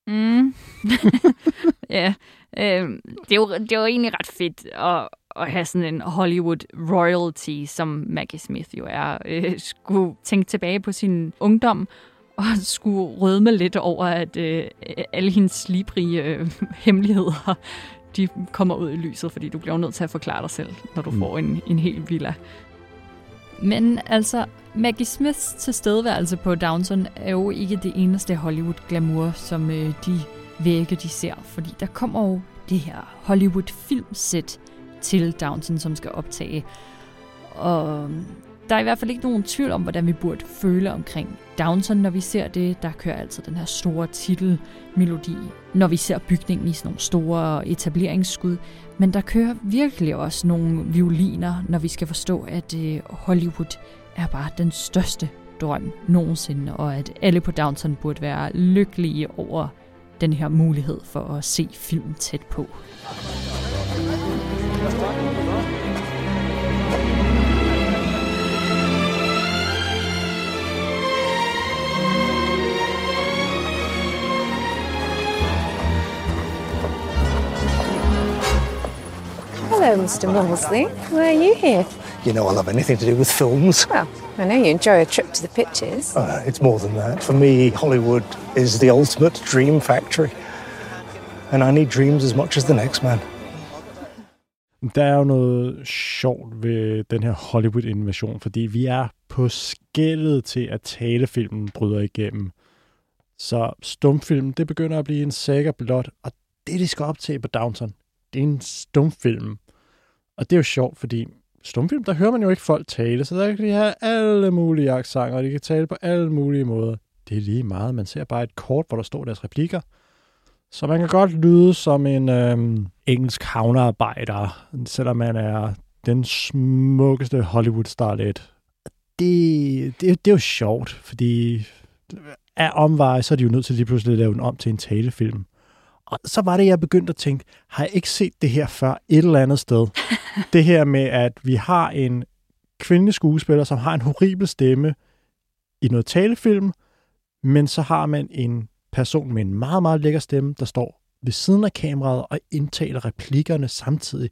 Mm. ja, øh, det, er jo, det er jo egentlig ret fedt at, at have sådan en Hollywood royalty, som Maggie Smith jo er, øh, skulle tænke tilbage på sin ungdom og skulle rødme lidt over, at øh, alle hendes librige øh, hemmeligheder, de kommer ud i lyset, fordi du bliver nødt til at forklare dig selv, når du mm. får en, en hel villa. Men altså, Maggie Smiths tilstedeværelse på Downton er jo ikke det eneste Hollywood-glamour, som øh, de vægge, de ser. Fordi der kommer jo det her Hollywood-filmsæt til Downton, som skal optage. Og der er i hvert fald ikke nogen tvivl om, hvordan vi burde føle omkring Downton, når vi ser det. Der kører altid den her store titelmelodi, når vi ser bygningen i sådan nogle store etableringsskud. Men der kører virkelig også nogle violiner, når vi skal forstå, at øh, Hollywood er bare den største drøm nogensinde, og at alle på Downton burde være lykkelige over den her mulighed for at se film tæt på. Hello, Mr. Molesley. Why are you here? You know I love anything to do with films. Well, I know you enjoy a trip to the pictures. Uh, it's more than that. For me, Hollywood is the ultimate dream factory. And I need dreams as much as the next man. Der er jo noget sjovt ved den her Hollywood-invasion, fordi vi er på skældet til, at talefilmen bryder igennem. Så stumfilm, det begynder at blive en saga blot, og det, de skal optage på Downton, det er en stumfilm. Og det er jo sjovt, fordi stumfilm, der hører man jo ikke folk tale, så der kan de have alle mulige aksanger, og de kan tale på alle mulige måder. Det er lige meget. Man ser bare et kort, hvor der står deres replikker. Så man kan godt lyde som en øhm, engelsk havnearbejder, selvom man er den smukkeste Hollywood-starlet. Det, det, det er jo sjovt, fordi af omveje, så er de jo nødt til lige pludselig at lave den om til en talefilm. Og så var det, jeg begyndte at tænke, har jeg ikke set det her før et eller andet sted? det her med, at vi har en kvindelig skuespiller, som har en horribel stemme i noget talefilm, men så har man en person med en meget, meget lækker stemme, der står ved siden af kameraet og indtaler replikkerne samtidig.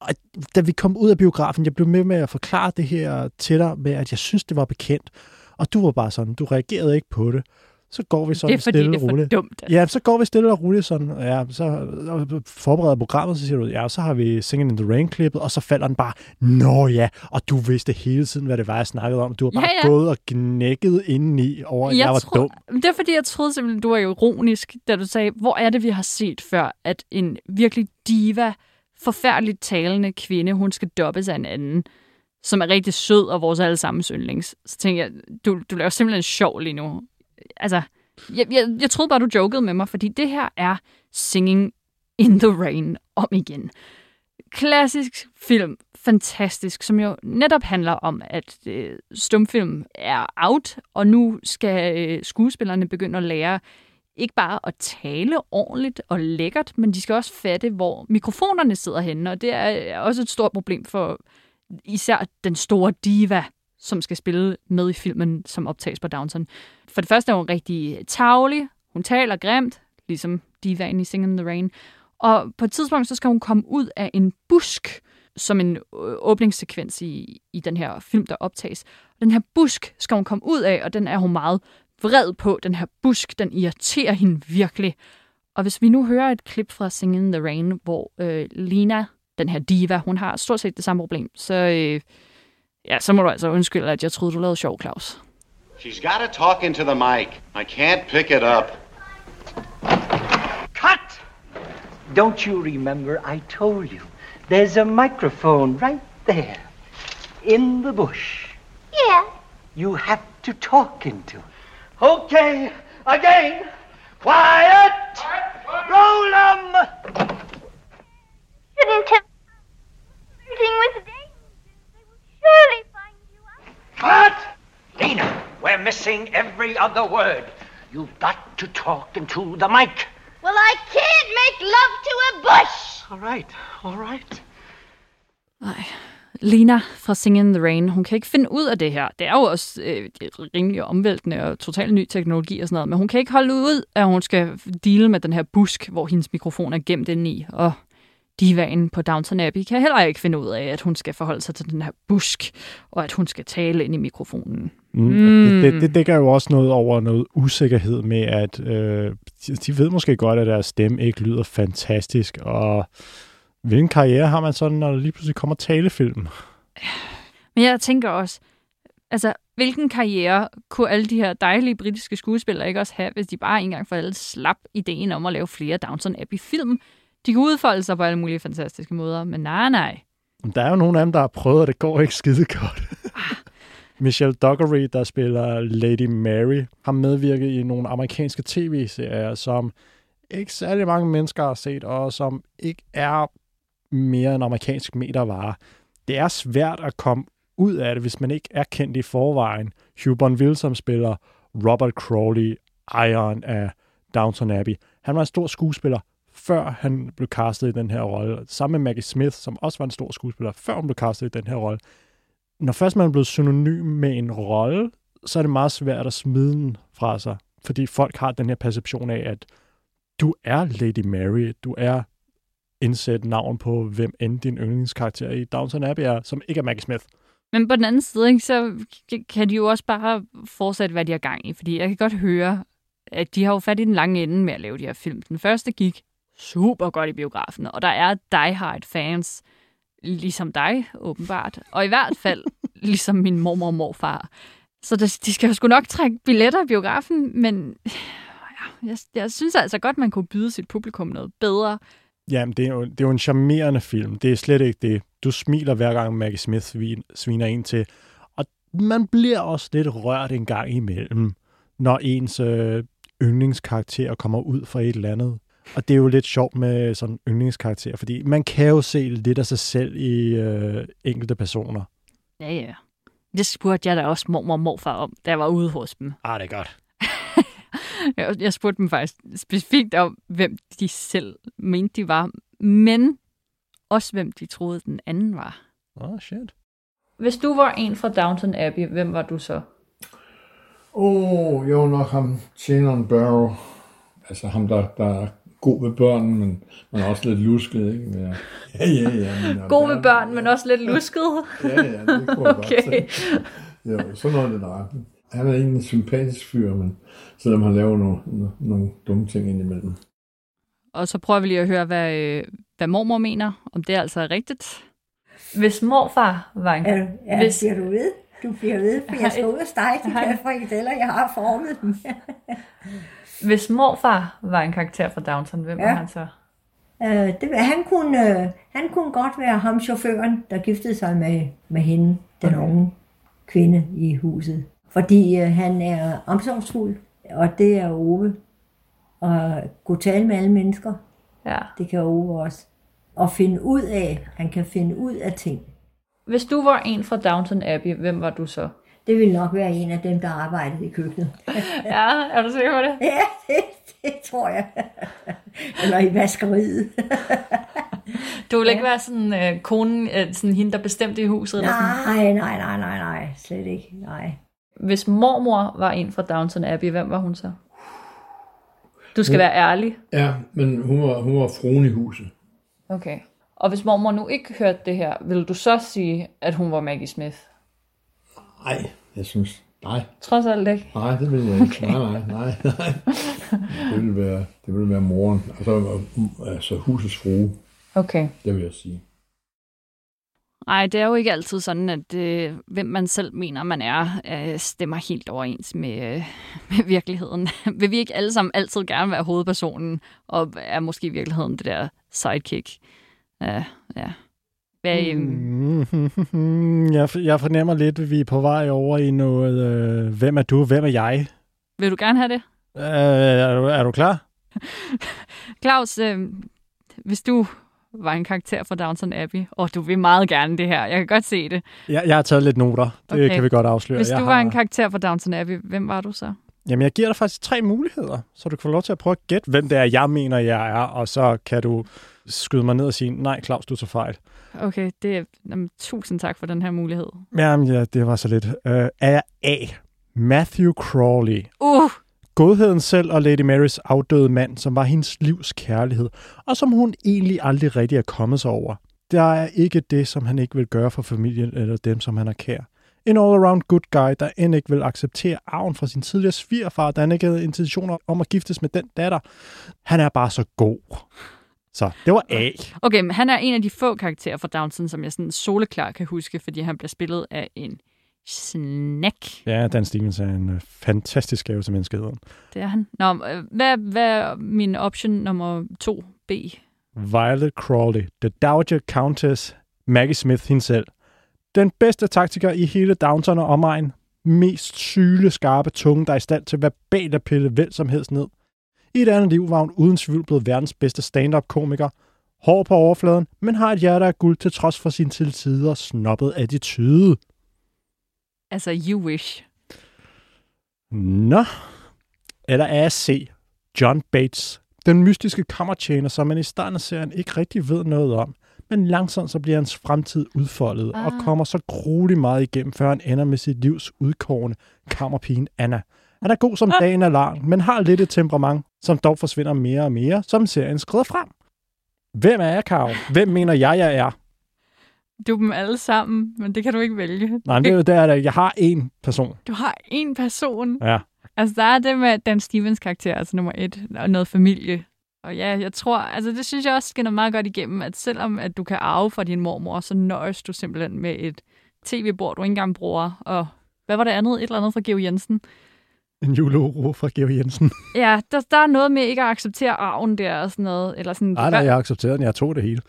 Og da vi kom ud af biografen, jeg blev med med at forklare det her til dig med, at jeg synes, det var bekendt. Og du var bare sådan, du reagerede ikke på det. Så går vi sådan det er fordi, stille det er og roligt. dumt. Ja, så går vi stille og roligt sådan, ja, så forbereder programmet, så siger du, ja, så har vi Singing in the Rain-klippet, og så falder den bare, nå ja, og du vidste hele tiden, hvad det var, jeg snakkede om. Du har bare Ja, ja. gået og knækket indeni over, at jeg, jeg var tro- dum. Det er fordi, jeg troede simpelthen, du var ironisk, da du sagde, hvor er det, vi har set før, at en virkelig diva, forfærdeligt talende kvinde, hun skal dobbes af en anden, som er rigtig sød og vores allesammens yndlings. Så tænker jeg, du, du laver simpelthen sjov lige nu. Altså, jeg, jeg, jeg troede bare, du jokede med mig, fordi det her er Singing in the Rain om igen. Klassisk film, fantastisk, som jo netop handler om, at øh, stumfilm er out, og nu skal øh, skuespillerne begynde at lære ikke bare at tale ordentligt og lækkert, men de skal også fatte, hvor mikrofonerne sidder henne, og det er øh, også et stort problem for især den store diva, som skal spille med i filmen, som optages på Downton. For det første er hun rigtig tavlig, hun taler grimt, ligesom divaen i Singing in the Rain, og på et tidspunkt, så skal hun komme ud af en busk, som en øh, åbningssekvens i, i den her film, der optages. Den her busk skal hun komme ud af, og den er hun meget vred på. Den her busk, den irriterer hende virkelig. Og hvis vi nu hører et klip fra Singing in the Rain, hvor øh, Lina, den her diva, hun har stort set det samme problem, så, øh, ja, så må du altså undskylde, at jeg troede, du lavede sjov, Claus. She's got to talk into the mic. I can't pick it up. Cut! Don't you remember I told you? There's a microphone right there. In the bush. Yeah. You have to talk into it. Okay, again. Quiet! Roll 'em! Shouldn't have flirting with dangerous. Surely find you out. Cut! Lena, we're missing every other word. You've got to talk into the mic. Well, I can't make love to a bush. All right, all right. Nej. Lena fra Sing in the Rain, hun kan ikke finde ud af det her. Det er jo også øh, rimelig omvæltende og totalt ny teknologi og sådan noget, men hun kan ikke holde ud, at hun skal dele med den her busk, hvor hendes mikrofon er gemt inde i. Og divaen på Downton Abbey kan heller ikke finde ud af, at hun skal forholde sig til den her busk, og at hun skal tale ind i mikrofonen. Mm. Mm. Det, det, det dækker jo også noget over noget usikkerhed med, at øh, de, de ved måske godt, at deres stemme ikke lyder fantastisk, og hvilken karriere har man sådan, når der lige pludselig kommer talefilm? Men jeg tænker også, altså, hvilken karriere kunne alle de her dejlige britiske skuespillere ikke også have, hvis de bare engang for alle slap ideen om at lave flere Downton Abbey-film? De kan udfolde sig på alle mulige fantastiske måder, men nej, nej. Der er jo nogle af dem, der har prøvet, og det går ikke skide godt. Michelle Dockery, der spiller Lady Mary, har medvirket i nogle amerikanske tv-serier, som ikke særlig mange mennesker har set, og som ikke er mere en amerikansk metervare. Det er svært at komme ud af det, hvis man ikke er kendt i forvejen. Hugh Bonneville, som spiller Robert Crowley, ejeren af Downton Abbey. Han var en stor skuespiller, før han blev castet i den her rolle. Sammen med Maggie Smith, som også var en stor skuespiller, før hun blev castet i den her rolle. Når først man er blevet synonym med en rolle, så er det meget svært at smide den fra sig. Fordi folk har den her perception af, at du er Lady Mary, du er indsæt navn på, hvem end din yndlingskarakter i Downton Abbey er, som ikke er Maggie Smith. Men på den anden side, ikke, så kan de jo også bare fortsætte, hvad de har gang i. Fordi jeg kan godt høre, at de har jo fat i den lange ende med at lave de her film. Den første gik super godt i biografen, og der er die-hard fans, ligesom dig, åbenbart. Og i hvert fald, ligesom min mormor og morfar. Så de skal jo sgu nok trække billetter i biografen, men ja, jeg, jeg synes altså godt, man kunne byde sit publikum noget bedre. Jamen, det er, jo, det er jo en charmerende film. Det er slet ikke det. Du smiler hver gang Maggie Smith sviner en til. Og man bliver også lidt rørt en gang imellem, når ens øh, yndlingskarakter kommer ud fra et eller andet. Og det er jo lidt sjovt med sådan yndlingskarakter, fordi man kan jo se lidt af sig selv i øh, enkelte personer. Ja, ja. Det spurgte jeg da også mormor og morfar om, da jeg var ude hos dem. Ah, det er godt. jeg, spurgte dem faktisk specifikt om, hvem de selv mente, de var, men også hvem de troede, den anden var. Oh, shit. Hvis du var en fra Downton Abbey, hvem var du så? Åh, oh, jeg var nok ham, tjeneren Barrow. Altså ham, der, der er god ved børn, men man er også lidt lusket, ikke? Men, ja, ja, ja. Men, god ved børn, men også lidt lusket? ja, ja, det kunne jeg okay. godt se. Ja, sådan noget lidt rart. Han er egentlig en sympatisk fyr, men selvom han laver nogle, nogle dumme ting indimellem. Og så prøver vi lige at høre, hvad, øh, hvad mormor mener, om det altså er rigtigt. Hvis morfar var en... Ja, ja hvis... bliver du ved? Du bliver ved, for jeg skal ud og stege de frikadeller, jeg har formet dem. Hvis morfar var en karakter fra Downton, hvem ja. var han så? Øh, det, han, kunne, øh, han kunne godt være ham chaufføren, der giftede sig med, med hende, den okay. unge kvinde i huset. Fordi øh, han er omsorgsfuld, og det er Ove. Og kunne tale med alle mennesker. Ja. Det kan Ove også. Og finde ud af, han kan finde ud af ting. Hvis du var en fra Downton Abbey, hvem var du så? Det ville nok være en af dem, der arbejdede i køkkenet. ja, er du sikker på det? Ja, det, det tror jeg. Eller i vaskeriet. du ville ikke være sådan øh, konen, øh, sådan hende, der bestemte i huset? Nej, eller sådan? nej, nej, nej, nej, slet ikke, nej. Hvis mormor var en fra Downton Abbey, hvem var hun så? Du skal hun, være ærlig. Ja, men hun var, hun var fruen i huset. Okay. Og hvis mormor nu ikke hørte det her, vil du så sige, at hun var Maggie Smith? Nej, jeg synes, nej. Trods alt ikke? Nej, det vil jeg ikke. Okay. Nej, nej, nej, nej. Det vil være, det vil være moren. Altså, altså husets frue. Okay. Det vil jeg sige. Nej, det er jo ikke altid sådan, at øh, hvem man selv mener, man er, øh, stemmer helt overens med, øh, med virkeligheden. Vil vi ikke alle sammen altid gerne være hovedpersonen, og er måske i virkeligheden det der sidekick? Ja, ja. Hvad, mm, jeg, jeg fornemmer lidt, at vi er på vej over i noget, øh, hvem er du, hvem er jeg? Vil du gerne have det? Øh, er, du, er du klar? Claus, øh, hvis du var en karakter fra Downton Abbey, og du vil meget gerne det her, jeg kan godt se det. Jeg, jeg har taget lidt noter. Det okay. kan vi godt afsløre. Hvis du jeg var har... en karakter fra Downton Abbey, hvem var du så? Jamen, jeg giver dig faktisk tre muligheder, så du kan få lov til at prøve at gætte, hvem det er, jeg mener, jeg er, og så kan du skyde mig ned og sige, nej, Claus, du så fejl. Okay, det er, jamen, tusind tak for den her mulighed. Jamen, ja, det var så lidt. Uh, er jeg A. Matthew Crawley. Uh! Godheden selv og Lady Marys afdøde mand, som var hendes livs kærlighed, og som hun egentlig aldrig rigtig er kommet sig over. Der er ikke det, som han ikke vil gøre for familien eller dem, som han er kær. En all-around good guy, der end ikke vil acceptere arven fra sin tidligere svigerfar, da han ikke havde intentioner om at giftes med den datter. Han er bare så god. Så det var A. Okay, men han er en af de få karakterer fra Downton, som jeg sådan soleklar kan huske, fordi han bliver spillet af en snack. Ja, Dan Stevens er en øh, fantastisk gave til menneskeheden. Det er han. Nå, øh, hvad, hvad er min option nummer 2B? Violet Crawley, The Dowager Countess, Maggie Smith selv. Den bedste taktiker i hele Downton og omegn. Mest syle, skarpe tunge, der er i stand til verbalt at pille vel som helst ned. I et andet liv var hun uden tvivl blevet verdens bedste stand-up-komiker. Hård på overfladen, men har et hjerte af guld til trods for sin til tider snobbet attitude. Altså, you wish. Nå. Eller er jeg C. John Bates. Den mystiske kammertjener, som man i starten af serien ikke rigtig ved noget om. Men langsomt så bliver hans fremtid udfoldet ah. og kommer så grueligt meget igennem, før han ender med sit livs udkårende kammerpigen Anna. Han er god som dagen er lang, men har lidt et temperament, som dog forsvinder mere og mere, som serien skrider frem. Hvem er jeg, Karo? Hvem mener jeg, jeg er? Du er dem alle sammen, men det kan du ikke vælge. Nej, det er jo der, jeg har én person. Du har én person? Ja. Altså, der er det med Dan Stevens karakter, altså nummer et, og noget familie. Og ja, jeg tror, altså det synes jeg også skinner meget godt igennem, at selvom at du kan arve fra din mormor, så nøjes du simpelthen med et tv-bord, du ikke engang bruger. Og hvad var det andet? Et eller andet fra Georg Jensen. En juleuro fra Georg Jensen. Ja, der, der er noget med ikke at acceptere arven der og sådan noget. Eller sådan, Nej, nej, jeg accepterede den. Jeg tog det hele.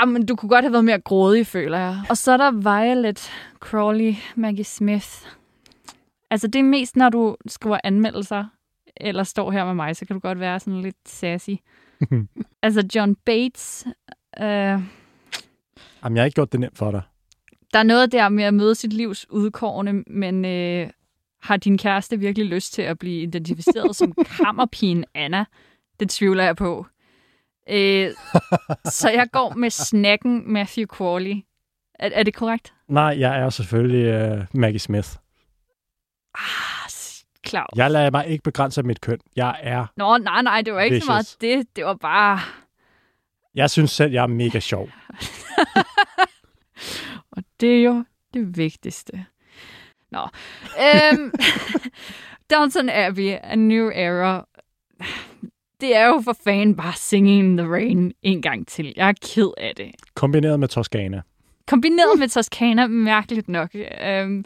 Jamen, du kunne godt have været mere grådig, føler jeg. Og så er der Violet Crawley, Maggie Smith. Altså, det er mest, når du skriver anmeldelser, eller står her med mig, så kan du godt være sådan lidt sassy. altså, John Bates... Øh, Jamen, jeg har ikke gjort det nemt for dig. Der er noget der med at møde sit livs udkårne, men øh, har din kæreste virkelig lyst til at blive identificeret som kammerpigen Anna? Det tvivler jeg på. Øh, så jeg går med snacken Matthew Crawley. Er, er det korrekt? Nej, jeg er selvfølgelig uh, Maggie Smith. Ah, Claus. Jeg lader mig ikke begrænse af mit køn. Jeg er Nå, nej, nej, det var ikke vicious. så meget det. Det var bare... Jeg synes selv, jeg er mega sjov. Og det er jo det vigtigste. Nå. Øhm, Downton Abbey, A New Era. Det er jo for fanden bare Singing in the Rain en gang til. Jeg er ked af det. Kombineret med Toscana. Kombineret med Toscana, mærkeligt nok. Øhm,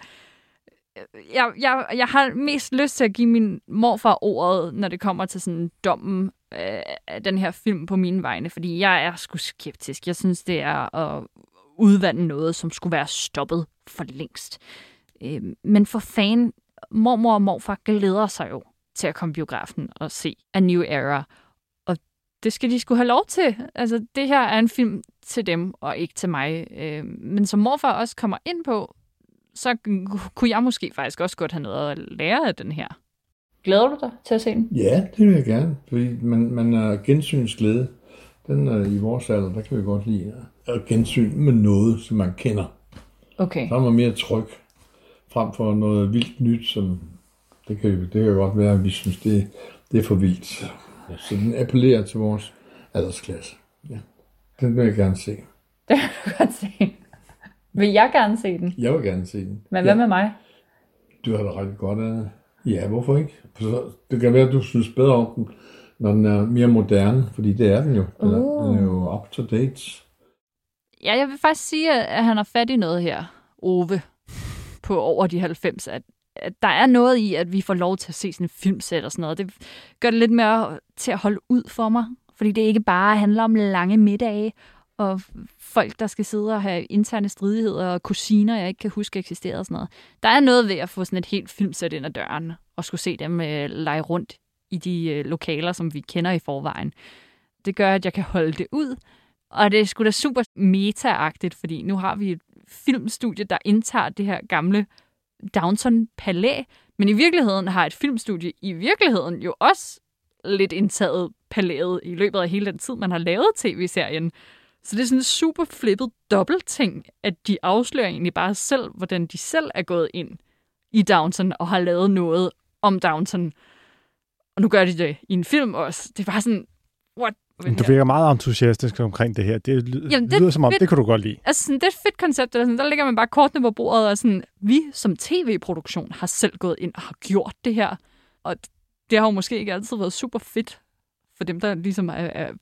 jeg, jeg, jeg har mest lyst til at give min morfar ordet, når det kommer til sådan dommen øh, af den her film på mine vegne, fordi jeg er sgu skeptisk. Jeg synes, det er at udvande noget, som skulle være stoppet for længst. Øh, men for fan, mormor og morfar glæder sig jo til at komme i biografen og se A New Era. Og det skal de skulle have lov til. Altså, det her er en film til dem, og ikke til mig. Øh, men som morfar også kommer ind på, så kunne jeg måske faktisk også godt have noget at lære af den her. Glæder du dig til at se den? Ja, det vil jeg gerne, fordi man, man er gensynsglæde. Den er i vores alder, der kan vi godt lide at gensyn med noget, som man kender. Okay. Så er man mere tryg, frem for noget vildt nyt, som det kan, det kan godt være, at vi synes, det, det er for vildt. Så den appellerer til vores aldersklasse. Ja. Den vil jeg gerne se. Det vil jeg godt se. Vil jeg gerne se den? Jeg vil gerne se den. Men hvad ja. med mig? Du har da ret godt af det. Ja, hvorfor ikke? Så det kan være, at du synes bedre om den, når den er mere moderne, fordi det er den jo. Den, er, Uh. den er jo up to date. Ja, jeg vil faktisk sige, at han har fat i noget her, Ove, på over de 90. At, at der er noget i, at vi får lov til at se sådan en filmsæt og sådan noget. Det gør det lidt mere til at holde ud for mig. Fordi det ikke bare handler om lange middage og folk, der skal sidde og have interne stridigheder og kusiner, jeg ikke kan huske eksisterer og sådan noget. Der er noget ved at få sådan et helt filmsæt ind ad døren og skulle se dem øh, lege rundt i de øh, lokaler, som vi kender i forvejen. Det gør, at jeg kan holde det ud. Og det er sgu da super meta-agtigt, fordi nu har vi et filmstudie, der indtager det her gamle Downton Palæ, men i virkeligheden har et filmstudie i virkeligheden jo også lidt indtaget palæet i løbet af hele den tid, man har lavet tv-serien. Så det er sådan en super flippet dobbeltting, at de afslører egentlig bare selv, hvordan de selv er gået ind i Downton og har lavet noget om Downton. Og nu gør de det i en film også. Det er bare sådan, what? Du virker meget entusiastisk omkring det her. Det lyder, Jamen, det lyder som om, fedt, det kunne du godt lide. Altså, sådan, det er et fedt koncept. Der, sådan, der ligger man bare kortene på bordet, og sådan, vi som tv-produktion har selv gået ind og har gjort det her. Og det har jo måske ikke altid været super fedt for dem, der ligesom er, er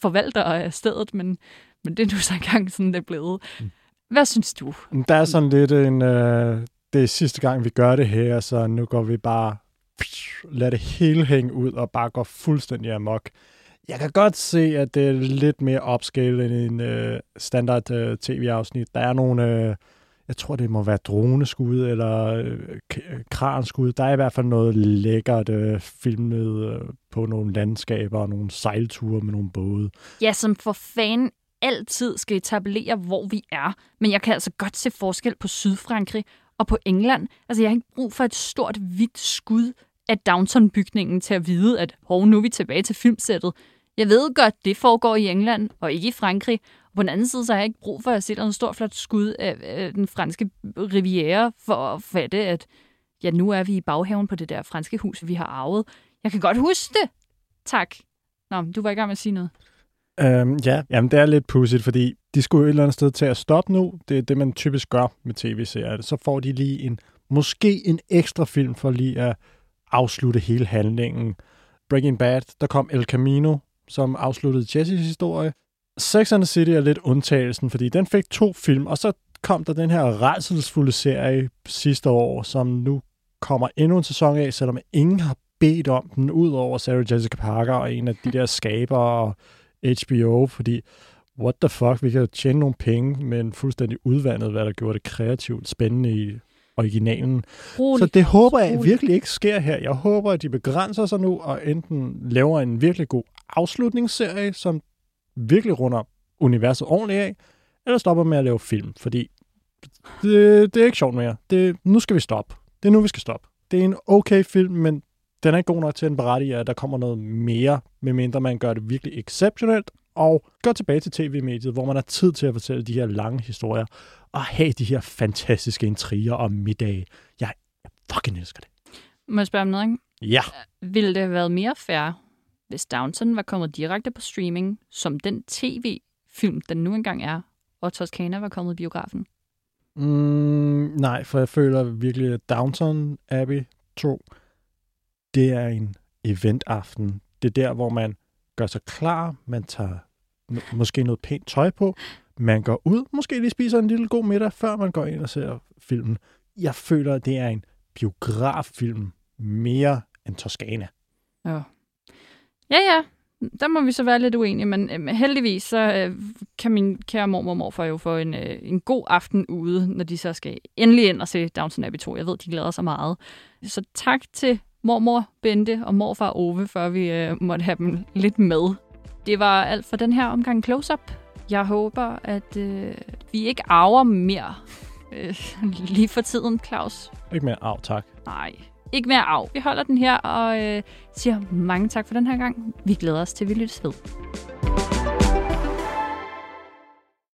forvalter af stedet, men, men det er nu så engang sådan, det er blevet. Mm. Hvad synes du? Der er sådan lidt en... Øh, det er sidste gang, vi gør det her, så nu går vi bare... Lad det hele hænge ud og bare går fuldstændig amok. Jeg kan godt se, at det er lidt mere upscale end en øh, standard øh, tv-afsnit. Der er nogle, øh, jeg tror det må være droneskud eller øh, kranskud. Der er i hvert fald noget lækkert øh, filmet øh, på nogle landskaber og nogle sejlture med nogle både. Ja, som for fan altid skal etablere, hvor vi er. Men jeg kan altså godt se forskel på Sydfrankrig og på England. Altså, jeg har ikke brug for et stort, hvidt skud af Downton-bygningen til at vide, at hov, nu er vi tilbage til filmsættet. Jeg ved godt, det foregår i England og ikke i Frankrig. Og på den anden side, så har jeg ikke brug for at se en stor flot skud af, den franske riviera for at fatte, at ja, nu er vi i baghaven på det der franske hus, vi har arvet. Jeg kan godt huske det. Tak. Nå, du var i gang med at sige noget. Øhm, ja, jamen det er lidt pudsigt, fordi de skulle et eller andet sted til at stoppe nu. Det er det, man typisk gør med tv-serier. Så får de lige en, måske en ekstra film for lige at afslutte hele handlingen. Breaking Bad, der kom El Camino, som afsluttede Jessys historie. Sex and the City er lidt undtagelsen, fordi den fik to film, og så kom der den her redselsfulde serie sidste år, som nu kommer endnu en sæson af, selvom ingen har bedt om den, ud over Sarah Jessica Parker og en af de der skaber og HBO, fordi what the fuck, vi kan jo tjene nogle penge, men fuldstændig udvandet, hvad der gjorde det kreativt spændende i originalen. Rolig. Så det håber jeg Rolig. virkelig ikke sker her. Jeg håber, at de begrænser sig nu og enten laver en virkelig god afslutningsserie, som virkelig runder universet ordentligt af, eller stopper med at lave film, fordi det, det er ikke sjovt mere. Det, nu skal vi stoppe. Det er nu, vi skal stoppe. Det er en okay film, men den er ikke god nok til en berettige, at der kommer noget mere, medmindre man gør det virkelig exceptionelt, og går tilbage til tv-mediet, hvor man har tid til at fortælle de her lange historier, og have de her fantastiske intriger og middage. Jeg, jeg fucking elsker det. Må jeg spørge om noget, ikke? Ja. Ville det have været mere fair, hvis Downton var kommet direkte på streaming, som den tv-film, den nu engang er, og Toscana var kommet i biografen? Mm, nej, for jeg føler virkelig, at Downton Abbey 2, det er en eventaften. Det er der, hvor man gør sig klar, man tager måske noget pænt tøj på, man går ud, måske lige spiser en lille god middag, før man går ind og ser filmen. Jeg føler, at det er en biograffilm mere end Toscana. Ja. Ja, ja. Der må vi så være lidt uenige, men øh, heldigvis så øh, kan min kære mormor og morfar jo få en, øh, en god aften ude, når de så skal endelig ind og se Downton Abbey 2. Jeg ved, de glæder sig meget. Så tak til mormor Bente og morfar Ove, for vi øh, måtte have dem lidt med. Det var alt for den her omgang Close-Up. Jeg håber, at øh, vi ikke arver mere øh, lige for tiden, Claus. Ikke mere arv, tak. Nej, ikke mere af. Vi holder den her og øh, siger mange tak for den her gang. Vi glæder os til, at vi lyttes ved.